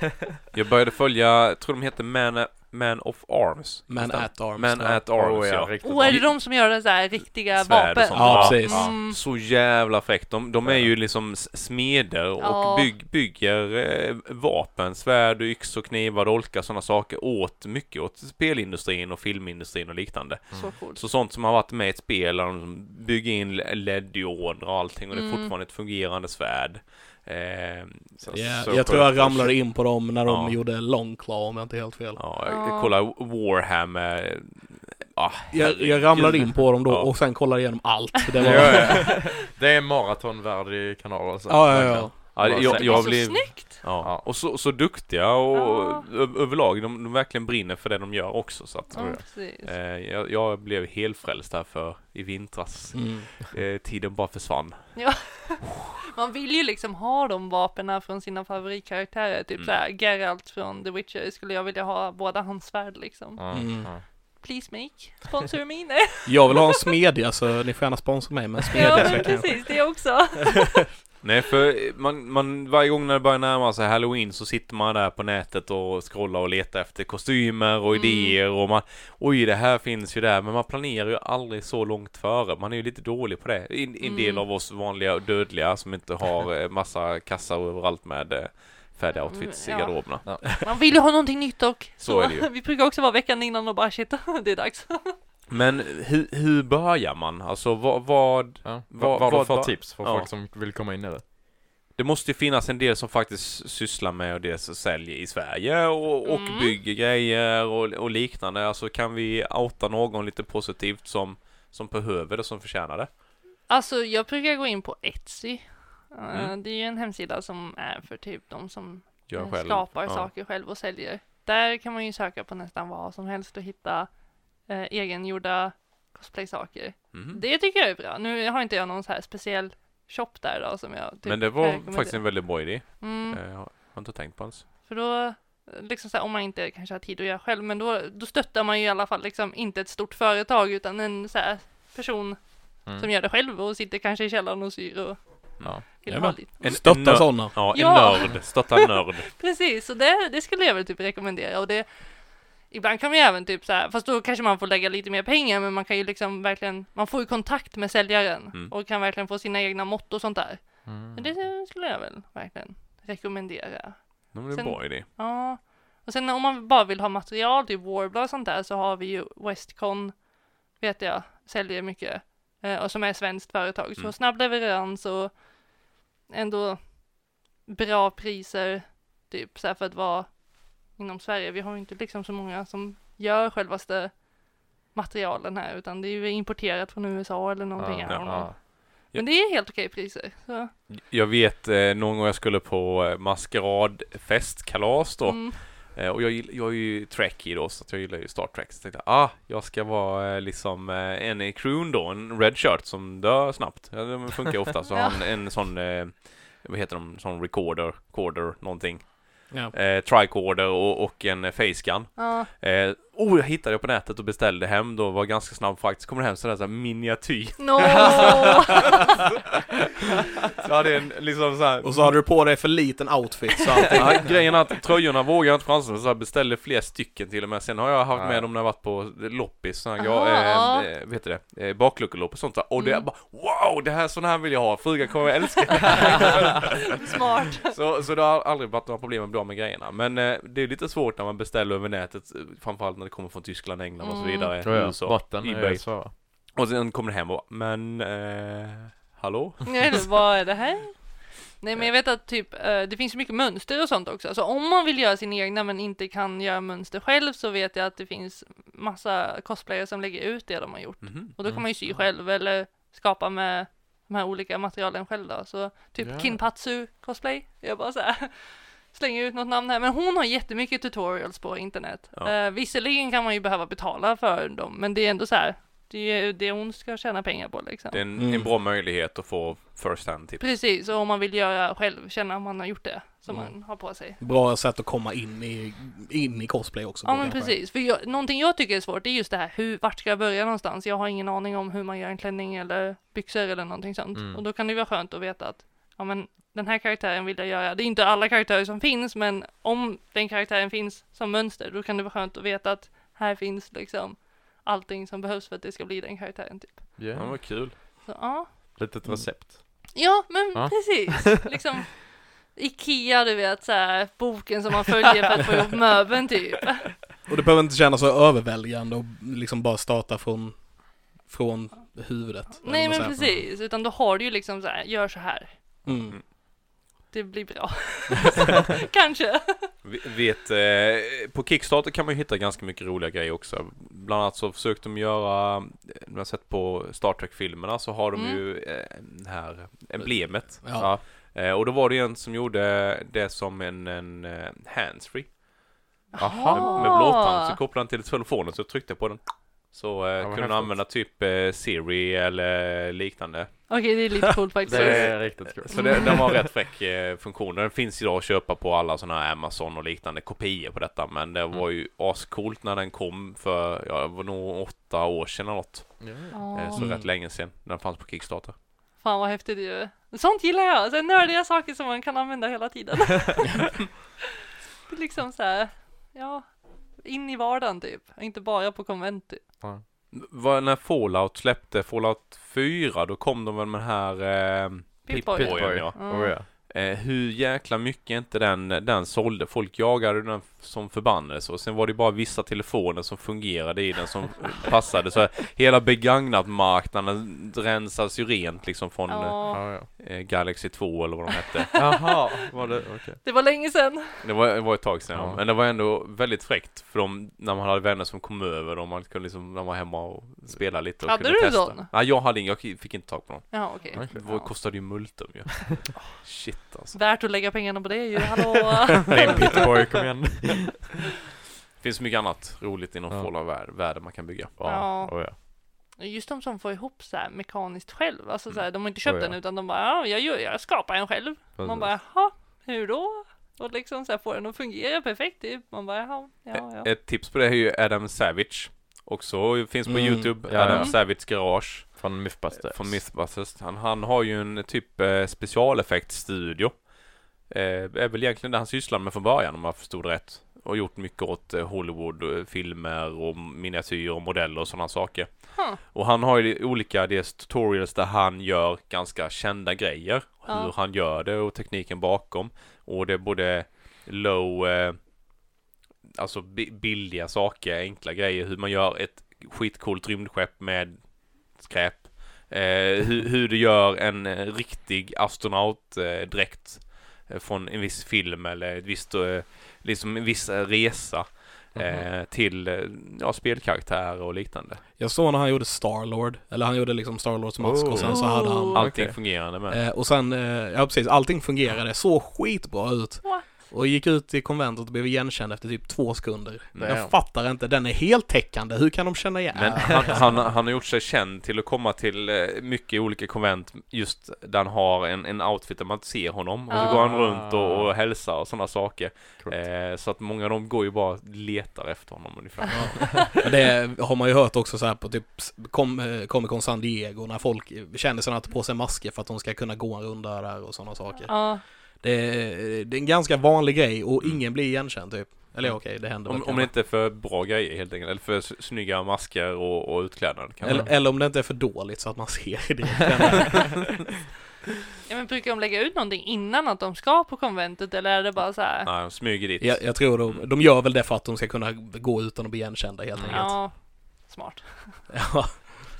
Jag började följa, jag tror de heter Man, Man of Arms. Man at arms. Man ja. at Arms, Oh, ja. ja, Och är det de som gör det så här riktiga Svärd vapen? Ja, precis. Mm. Så jävla fräckt. De, de är ju liksom smeder och Ja. bygg, bygger eh, vapen, svärd, yxor, knivar, dolkar, sådana saker åt mycket åt spelindustrin och filmindustrin och liknande. Så coolt. Så sånt som har varit med i ett spel, där de bygger in LED-dioder och allting och det är Mm. fortfarande ett fungerande svärd. Eh, så, Ja, så jag tror jag ramlade in på dem när de Ja. gjorde Long Claw om jag inte är helt fel. Ja, jag, Ja. jag Warhammer. Ah, Jag, jag ramlade in på dem då Ja. och sen kollade igenom allt. Det Ja, var... ja. Det är en maratonvärdig kanal alltså. Ja, ja, ja. Ja, jag, sex. Det är jag så blev... snyggt! Ja. Ja. och så, så duktiga och Ja. överlag, de, de verkligen brinner för det de gör också så att Ja, eh, jag, jag blev helt frälst här för i vintras. Mm. Eh, tiden bara försvann. Man vill ju liksom ha de vapnen från sina favoritkaraktärer, typ Mm. såhär Geralt från The Witcher skulle jag vilja ha båda hans svärd liksom. Ja, Mm. ja. Please make, sponsor me, nej. Jag vill ha en smedja så ni får gärna sponsra mig med en smedja. Ja så men jag precis, det också. Nej, för man, man, varje gång när det börjar närma sig halloween så sitter man där på nätet och scrollar och letar efter kostymer och Mm. idéer och man Oj, det här finns ju där, men man planerar ju aldrig så långt före. Man är ju lite dålig på det. En, en del Mm. av oss vanliga dödliga som inte har eh, massa kassar överallt med eh, färdiga outfits i Mm, Ja. garderoberna. Man vill ju ha någonting nytt och Så ju. Vi brukar också vara veckan innan och bara shit, det är dags. Men hur, hur börjar man? Alltså vad, vad Ja. Vad- Vad, vad, för tips för ja. folk som vill komma in i det? Det måste ju finnas en del som faktiskt sysslar med och det som säljer i Sverige och, och Mm. bygger grejer och, och liknande. Alltså kan vi outa någon lite positivt som, som behöver det, som förtjänar det? Alltså jag brukar gå in på Etsy. Eh, Mm. Det är ju en hemsida som är för typ de som Gör eh, själv. skapar Ja. saker själv och säljer. Där kan man ju söka på nästan vad som helst och hitta eh, egengjorda cosplay-saker. Mhm. Det tycker jag är bra. Nu har inte jag någon så här speciell shop där då som jag typ Men det var faktiskt en väldigt bra idé. mm. Eh, Jag har inte tänkt på ens. För då, eh, liksom så här, om man inte kanske har tid att göra själv, men då, då stöttar man ju i alla fall liksom inte ett stort företag utan en så här person Mm. som gör det själv och sitter kanske i källaren och syr och Ja. En- Stötta en sådana. Ja, en Ja. nörd. Stötta en nörd. Precis, så det, det skulle jag väl typ rekommendera och det Ibland kan ju även typ så här, fast då kanske man får lägga lite mer pengar, men man kan ju liksom verkligen, man får ju kontakt med säljaren Mm. och kan verkligen få sina egna mått och sånt där. Mm. Men det skulle jag väl verkligen rekommendera. Ja, Det är en bra idé. Ja, och sen om man bara vill ha material, typ Warbler och sånt där, så har vi ju Westcon, vet jag, säljer mycket, eh, och som är ett svenskt företag. Så Mm. snabb leverans och ändå bra priser, typ så här för att vara inom Sverige. Vi har ju inte liksom så många som gör självaste materialen här, utan det är ju importerat från USA eller någonting. Ja, know. ja. Men det är helt okej priser. Så. Jag vet eh, någon gång jag skulle på eh, maskeradfest, kalas då. Mm. Eh, och jag, jag är ju Trekkie då, så jag gillar ju Star Trek. Så jag tänkte ah, jag ska vara eh, liksom eh, en i crewn då, en red shirt som dör snabbt. Ja, det funkar ju ofta. Så Ja. han en sån, eh, vad heter de, sån recorder, corder, någonting. Ja. Eh, tricorder och, och en facegun. Ja. Eh, oh, jag hittade det på nätet och beställde hem då, var ganska snabb faktiskt. Kommer hem sådär, sådär miniatyr. No! Så hade jag en liksom såhär Och så hade du på dig för liten outfit så allting... Ja, grejen är att tröjorna vågar jag inte chansa med så jag beställde fler stycken till och med. Sen har jag haft Ja. med dem när jag varit på loppis, sådana här, Aha. ja, eh, eh, vet du det, eh, bakluckelopp och sånt där. Och det är Mm. bara wow, det här, sån här vill jag ha, frugan kommer att älska Smart. så, så det har aldrig varit några problem med att bli av med grejerna. Men eh, det är lite svårt när man beställer över nätet, eh, framförallt när det kommer från Tyskland, England och så Mm. vidare, ja. USA, Botten är eBay. så. Och sen kommer det hem och men, eh, hallå? Eller vad är det här? Nej men jag vet att typ, eh, det finns ju mycket mönster och sånt också. Så om man vill göra sin egna men inte kan göra mönster själv så vet jag att det finns massa cosplayers som lägger ut det de har gjort. Mhm. Och då kan man ju sy själv eller skapa med de här olika materialen själv då. Så typ Ja. Kinpatsu cosplay. Jag bara så här slänger ut något namn här. Men hon har jättemycket tutorials på internet. Ja. Eh, visserligen kan man ju behöva betala för dem, men det är ändå så här. Det är ju det hon ska tjäna pengar på liksom. Det är en, Mm. en bra möjlighet att få first hand tips. Precis, och om man vill göra själv, känna om man har gjort det som Mm. man har på sig. Bra sätt att komma in i, in i cosplay också. Ja men precis, för jag, någonting jag tycker är svårt det är just det här, hur, vart ska jag börja någonstans? Jag har ingen aning om hur man gör en klänning eller byxor eller någonting sånt. Mm. Och då kan det vara skönt att veta att, ja men den här karaktären vill jag göra. Det är inte alla karaktärer som finns, men om den karaktären finns som mönster, då kan det vara skönt att veta att här finns liksom allting som behövs för att det ska bli den karaktären typ. Ja, Ja, vad kul. Så ja, litet recept. Ja, men Ja. precis. Liksom Ikea, du vet, så här, boken som man följer för att få ihop möbeln typ. Och det behöver inte kännas så överväldigande och liksom bara starta från, från huvudet. Nej, men precis. Utan då har du ju liksom så här, gör så här. Mm. Det blir bra. Kanske. Vet, eh, på Kickstarter kan man ju hitta ganska mycket roliga grejer också. Bland annat så försökte de göra, eh, när jag sett på Star Trek-filmerna så har de Mm. ju eh, det här emblemet. Ja. Eh, och då var det en som gjorde det som en, en handsfree. Aha. Med blåtand. Så kopplade han till telefonen så tryckte jag på den. Så eh, kunde man häftigt. använda typ eh, Siri eller liknande. Okej, det är lite coolt faktiskt. Det är riktigt kul. Så det, den var rätt fräck eh, funktion. Den finns idag att köpa på alla sådana här Amazon och liknande kopior på detta. Men det var ju ascoolt när den kom för, ja det var nog åtta år sedan eller något. Ja. Eh, Så Mm. rätt länge sedan. Den fanns på Kickstarter. Fan vad häftigt det är. Sånt gillar jag. Så nördiga saker som man kan använda hela tiden. det är liksom så här, ja, in i vardagen typ. Inte bara på konvent typ. Var, när Fallout släppte Fallout 4 då kom de väl med den här eh, Pip-Boy. Pip-Boyen, ja. Mm. Oh, ja. Eh, hur jäkla mycket inte den, den sålde. Folk jagade den som förbannelse och sen var det bara vissa telefoner som fungerade i den som passade. Så hela begagnat marknaden rensas ju rent liksom från Ja, eh, Galaxy 2 eller vad de hette. Jaha, var det, okej. det var länge sedan. Det var, det var ett tag sedan, Ja. men det var ändå väldigt fräckt för de, när man hade vänner som kom över och man kunde liksom, när man var hemma och spela lite och Hade kunde du testa. sån? Nej, jag hade ingen, jag fick inte tag på någon. Ja, okej. Okej. Det var, kostade ju multum ju. Shit alltså. Värt att lägga pengarna på det ju, hallå! Nej, Peterboy, kom igen. Det finns mycket annat roligt inom Ja. Fallout-världen man kan bygga. Ja. Oh, ja. Just de som får ihop så här mekaniskt själv, alltså så här, de har inte köpt Oh, ja. den utan de bara, ja, jag, gör, jag skapar en själv. Man Precis. bara, jaha, hur då? Och liksom så här får den att fungera perfekt typ. Man bara, jaha, ja, ja. Ett tips på det är ju Adam Savage. Också finns på Mm. Youtube. Ja, Adam ja. Savage Garage. Från Mythbusters. Från Mythbusters. Han, han har ju en typ eh, specialeffektstudio. Eh, är väl egentligen det han sysslar med från början om jag förstod det rätt. Och gjort mycket åt eh, Hollywood, eh, filmer och miniatyrer och modeller och sådana saker. Huh. Och han har ju olika dels tutorials där han gör ganska kända grejer. Ja. Hur han gör det och tekniken bakom. Och det är både low, eh, alltså bi- billiga saker, enkla grejer. Hur man gör ett skitcoolt rymdskepp med skräp. Eh, hur, hur du gör en eh, riktig astronautdräkt eh, från en viss film eller ett visst, eh, liksom en viss eh, resa. Eh, till eh, ja, spelkaraktärer och liknande. Jag såg när han gjorde Starlord, eller han gjorde liksom Starlords mask Oh. och sen så hade han. Allting okej. fungerande med. eh, och sen, eh, ja precis, allting fungerade så skitbra ut. What? Och gick ut i konventet och blev igenkänd efter typ två sekunder. Nej. Jag fattar inte, den är heltäckande, hur kan de känna igen? Men han, han, han har gjort sig känd till att komma till eh, mycket olika konvent just där han har en, en outfit där man inte ser honom. Och så Ah. går han runt och, och hälsar och sådana saker. Eh, så att många av dem går ju bara och letar efter honom ungefär. Men det har man ju hört också så här på typ eh, Comic Con San Diego när folk känner sig att på sig masker för att de ska kunna gå en runda där och sådana saker. Ja, Det är, det är en ganska vanlig grej och ingen blir igenkänd typ. Eller okej, det händer Om, om det inte är för bra grejer helt enkelt. Eller för snygga masker och, och utklädnad. Kan eller, man. eller om det inte är för dåligt så att man ser det. ja men brukar de lägga ut någonting innan att de ska på konventet eller är det bara så här? Nej, de smyger dit. jag, jag tror de, de gör väl det för att de ska kunna gå utan att bli igenkända helt enkelt. Ja, smart. Ja.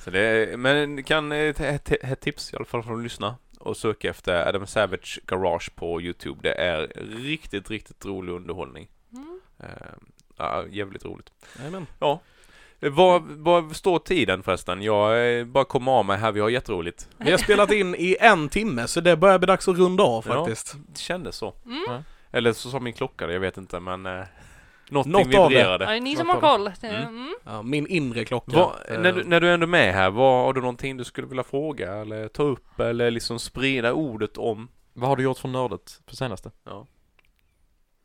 Så det är, men kan ett, ett, ett tips i alla fall från att lyssna och söka efter Adam Savage Garage på Youtube. Det är riktigt, riktigt rolig underhållning. Mm. Eh, ja, jävligt roligt. Jajamän. Eh, Vad, vad står tiden förresten? Jag eh, bara kommer av mig här, vi har jätteroligt. Vi har spelat in i en timme så det börjar bli dags att runda av Ja. faktiskt. Det kändes så. Mm. Ja. Eller så sa min klocka det, jag vet inte men eh, Någonting Något av det. vibrerade. Ja, det är ni som har koll. Mm. Mm. Ja, min inre klocka. Vad- Eh, när, du, när du ändå är med här, vad, har du någonting du skulle vilja fråga eller ta upp eller liksom sprida ordet om? Vad har du gjort för nördet på senaste? Ja.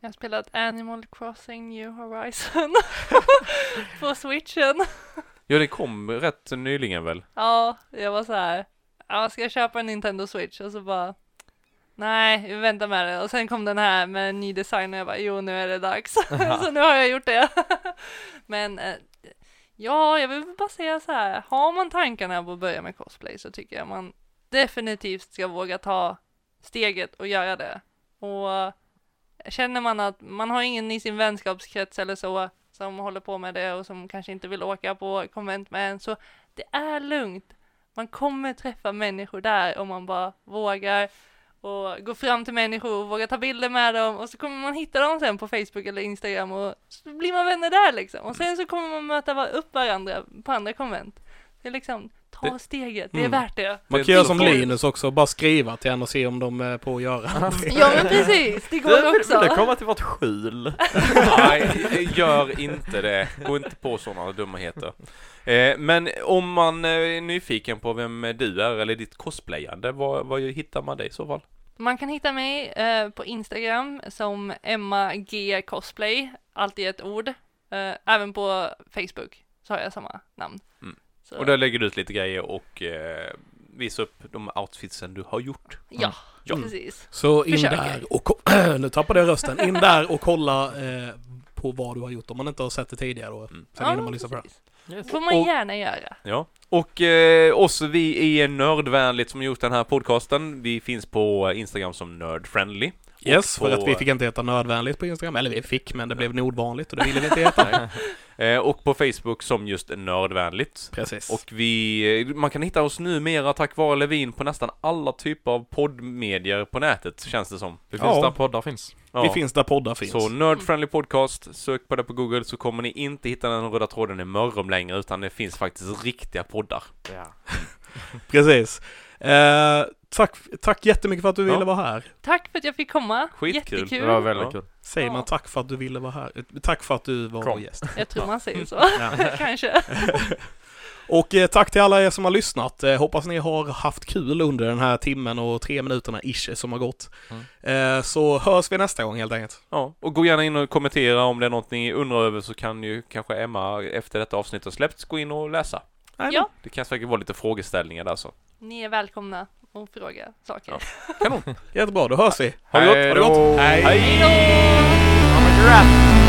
Jag har spelat Animal Crossing New Horizon på switchen. Ja, det kom rätt nyligen väl? Ja, jag var så här. Ja, ska jag köpa en Nintendo Switch? Och så bara. Nej, vi väntar med det. Och sen kom den här med en ny design och jag bara, jo nu är det dags. så nu har jag gjort det. Men eh, ja, jag vill bara säga så här. Har man tankarna på att börja med cosplay så tycker jag man definitivt ska våga ta steget och göra det. Och känner man att man har ingen i sin vänskapskrets eller så som håller på med det och som kanske inte vill åka på konvent med en så det är lugnt. Man kommer träffa människor där om man bara vågar och gå fram till människor och våga ta bilder med dem och så kommer man hitta dem sen på Facebook eller Instagram och så blir man vänner där liksom. Och sen så kommer man möta upp varandra på andra konvent. Det är liksom, ta Det- steget, det är Mm. värt det. Man kan göra som du- Linus också, bara skriva till en och se om de är på att göra. Ja men precis, det går också. Det komma till vårt skjul. Nej, gör inte det. Gå inte på sådana dumheter. Eh, men om man är nyfiken på vem du är eller ditt cosplayande, var, var hittar man dig i så fall? Man kan hitta mig eh, på Instagram som Emma G Cosplay, alltid ett ord. Eh, även på Facebook så har jag samma namn. Mm. Så, Och där lägger du ut lite grejer och eh, visar upp de outfitsen du har gjort. ja, Ja. precis. Så in Försöker. där och nu tappade jag rösten. In där och kolla eh, på vad du har gjort om man inte har sett det tidigare då. Mm. Sen innan man lyssnar på det. Yes. får man Och- gärna göra. Ja, och eh, oss, vi är Nördvänligt som gjort den här podcasten. Vi finns på Instagram som Nerdfriendly. Yes, Och för på- att vi fick inte heta nödvänligt på Instagram. Eller vi fick, men det blev nog ovanligt och det ville vi inte heta. Eh, och på Facebook som just Nördvänligt. Precis. Och vi, man kan hitta oss numera tack vare Levin på nästan alla typer av poddmedier på nätet, känns det som. Det finns Ja. där poddar finns. Ja. Vi finns där poddar finns. Så Nerdfriendly Podcast, sök på det på Google så kommer ni inte hitta den röda tråden i Mörrum längre utan det finns faktiskt riktiga poddar. Ja. Precis. Eh, tack, tack jättemycket för att du ville Ja. vara här. Tack för att jag fick komma. Skitkul. Jättekul. Det var väldigt Ja. kul. Säger Ja. man tack för att du ville vara här? Tack för att du var Kom. gäst. Jag tror man säger så. Kanske. Och eh, tack till alla er som har lyssnat. Eh, hoppas ni har haft kul under den här timmen och tre minuterna ish som har gått. Eh, så hörs vi nästa gång helt enkelt. Ja, och gå gärna in och kommentera om det är något ni undrar över så kan ju kanske Emma efter detta avsnitt har släppts gå in och läsa. Ja, Det kan säkert vara lite frågeställningar där så. ni är välkomna att fråga saker. Ja. Jättebra, då hörs vi. Ha det gott, Ha det gott. Hej. Då!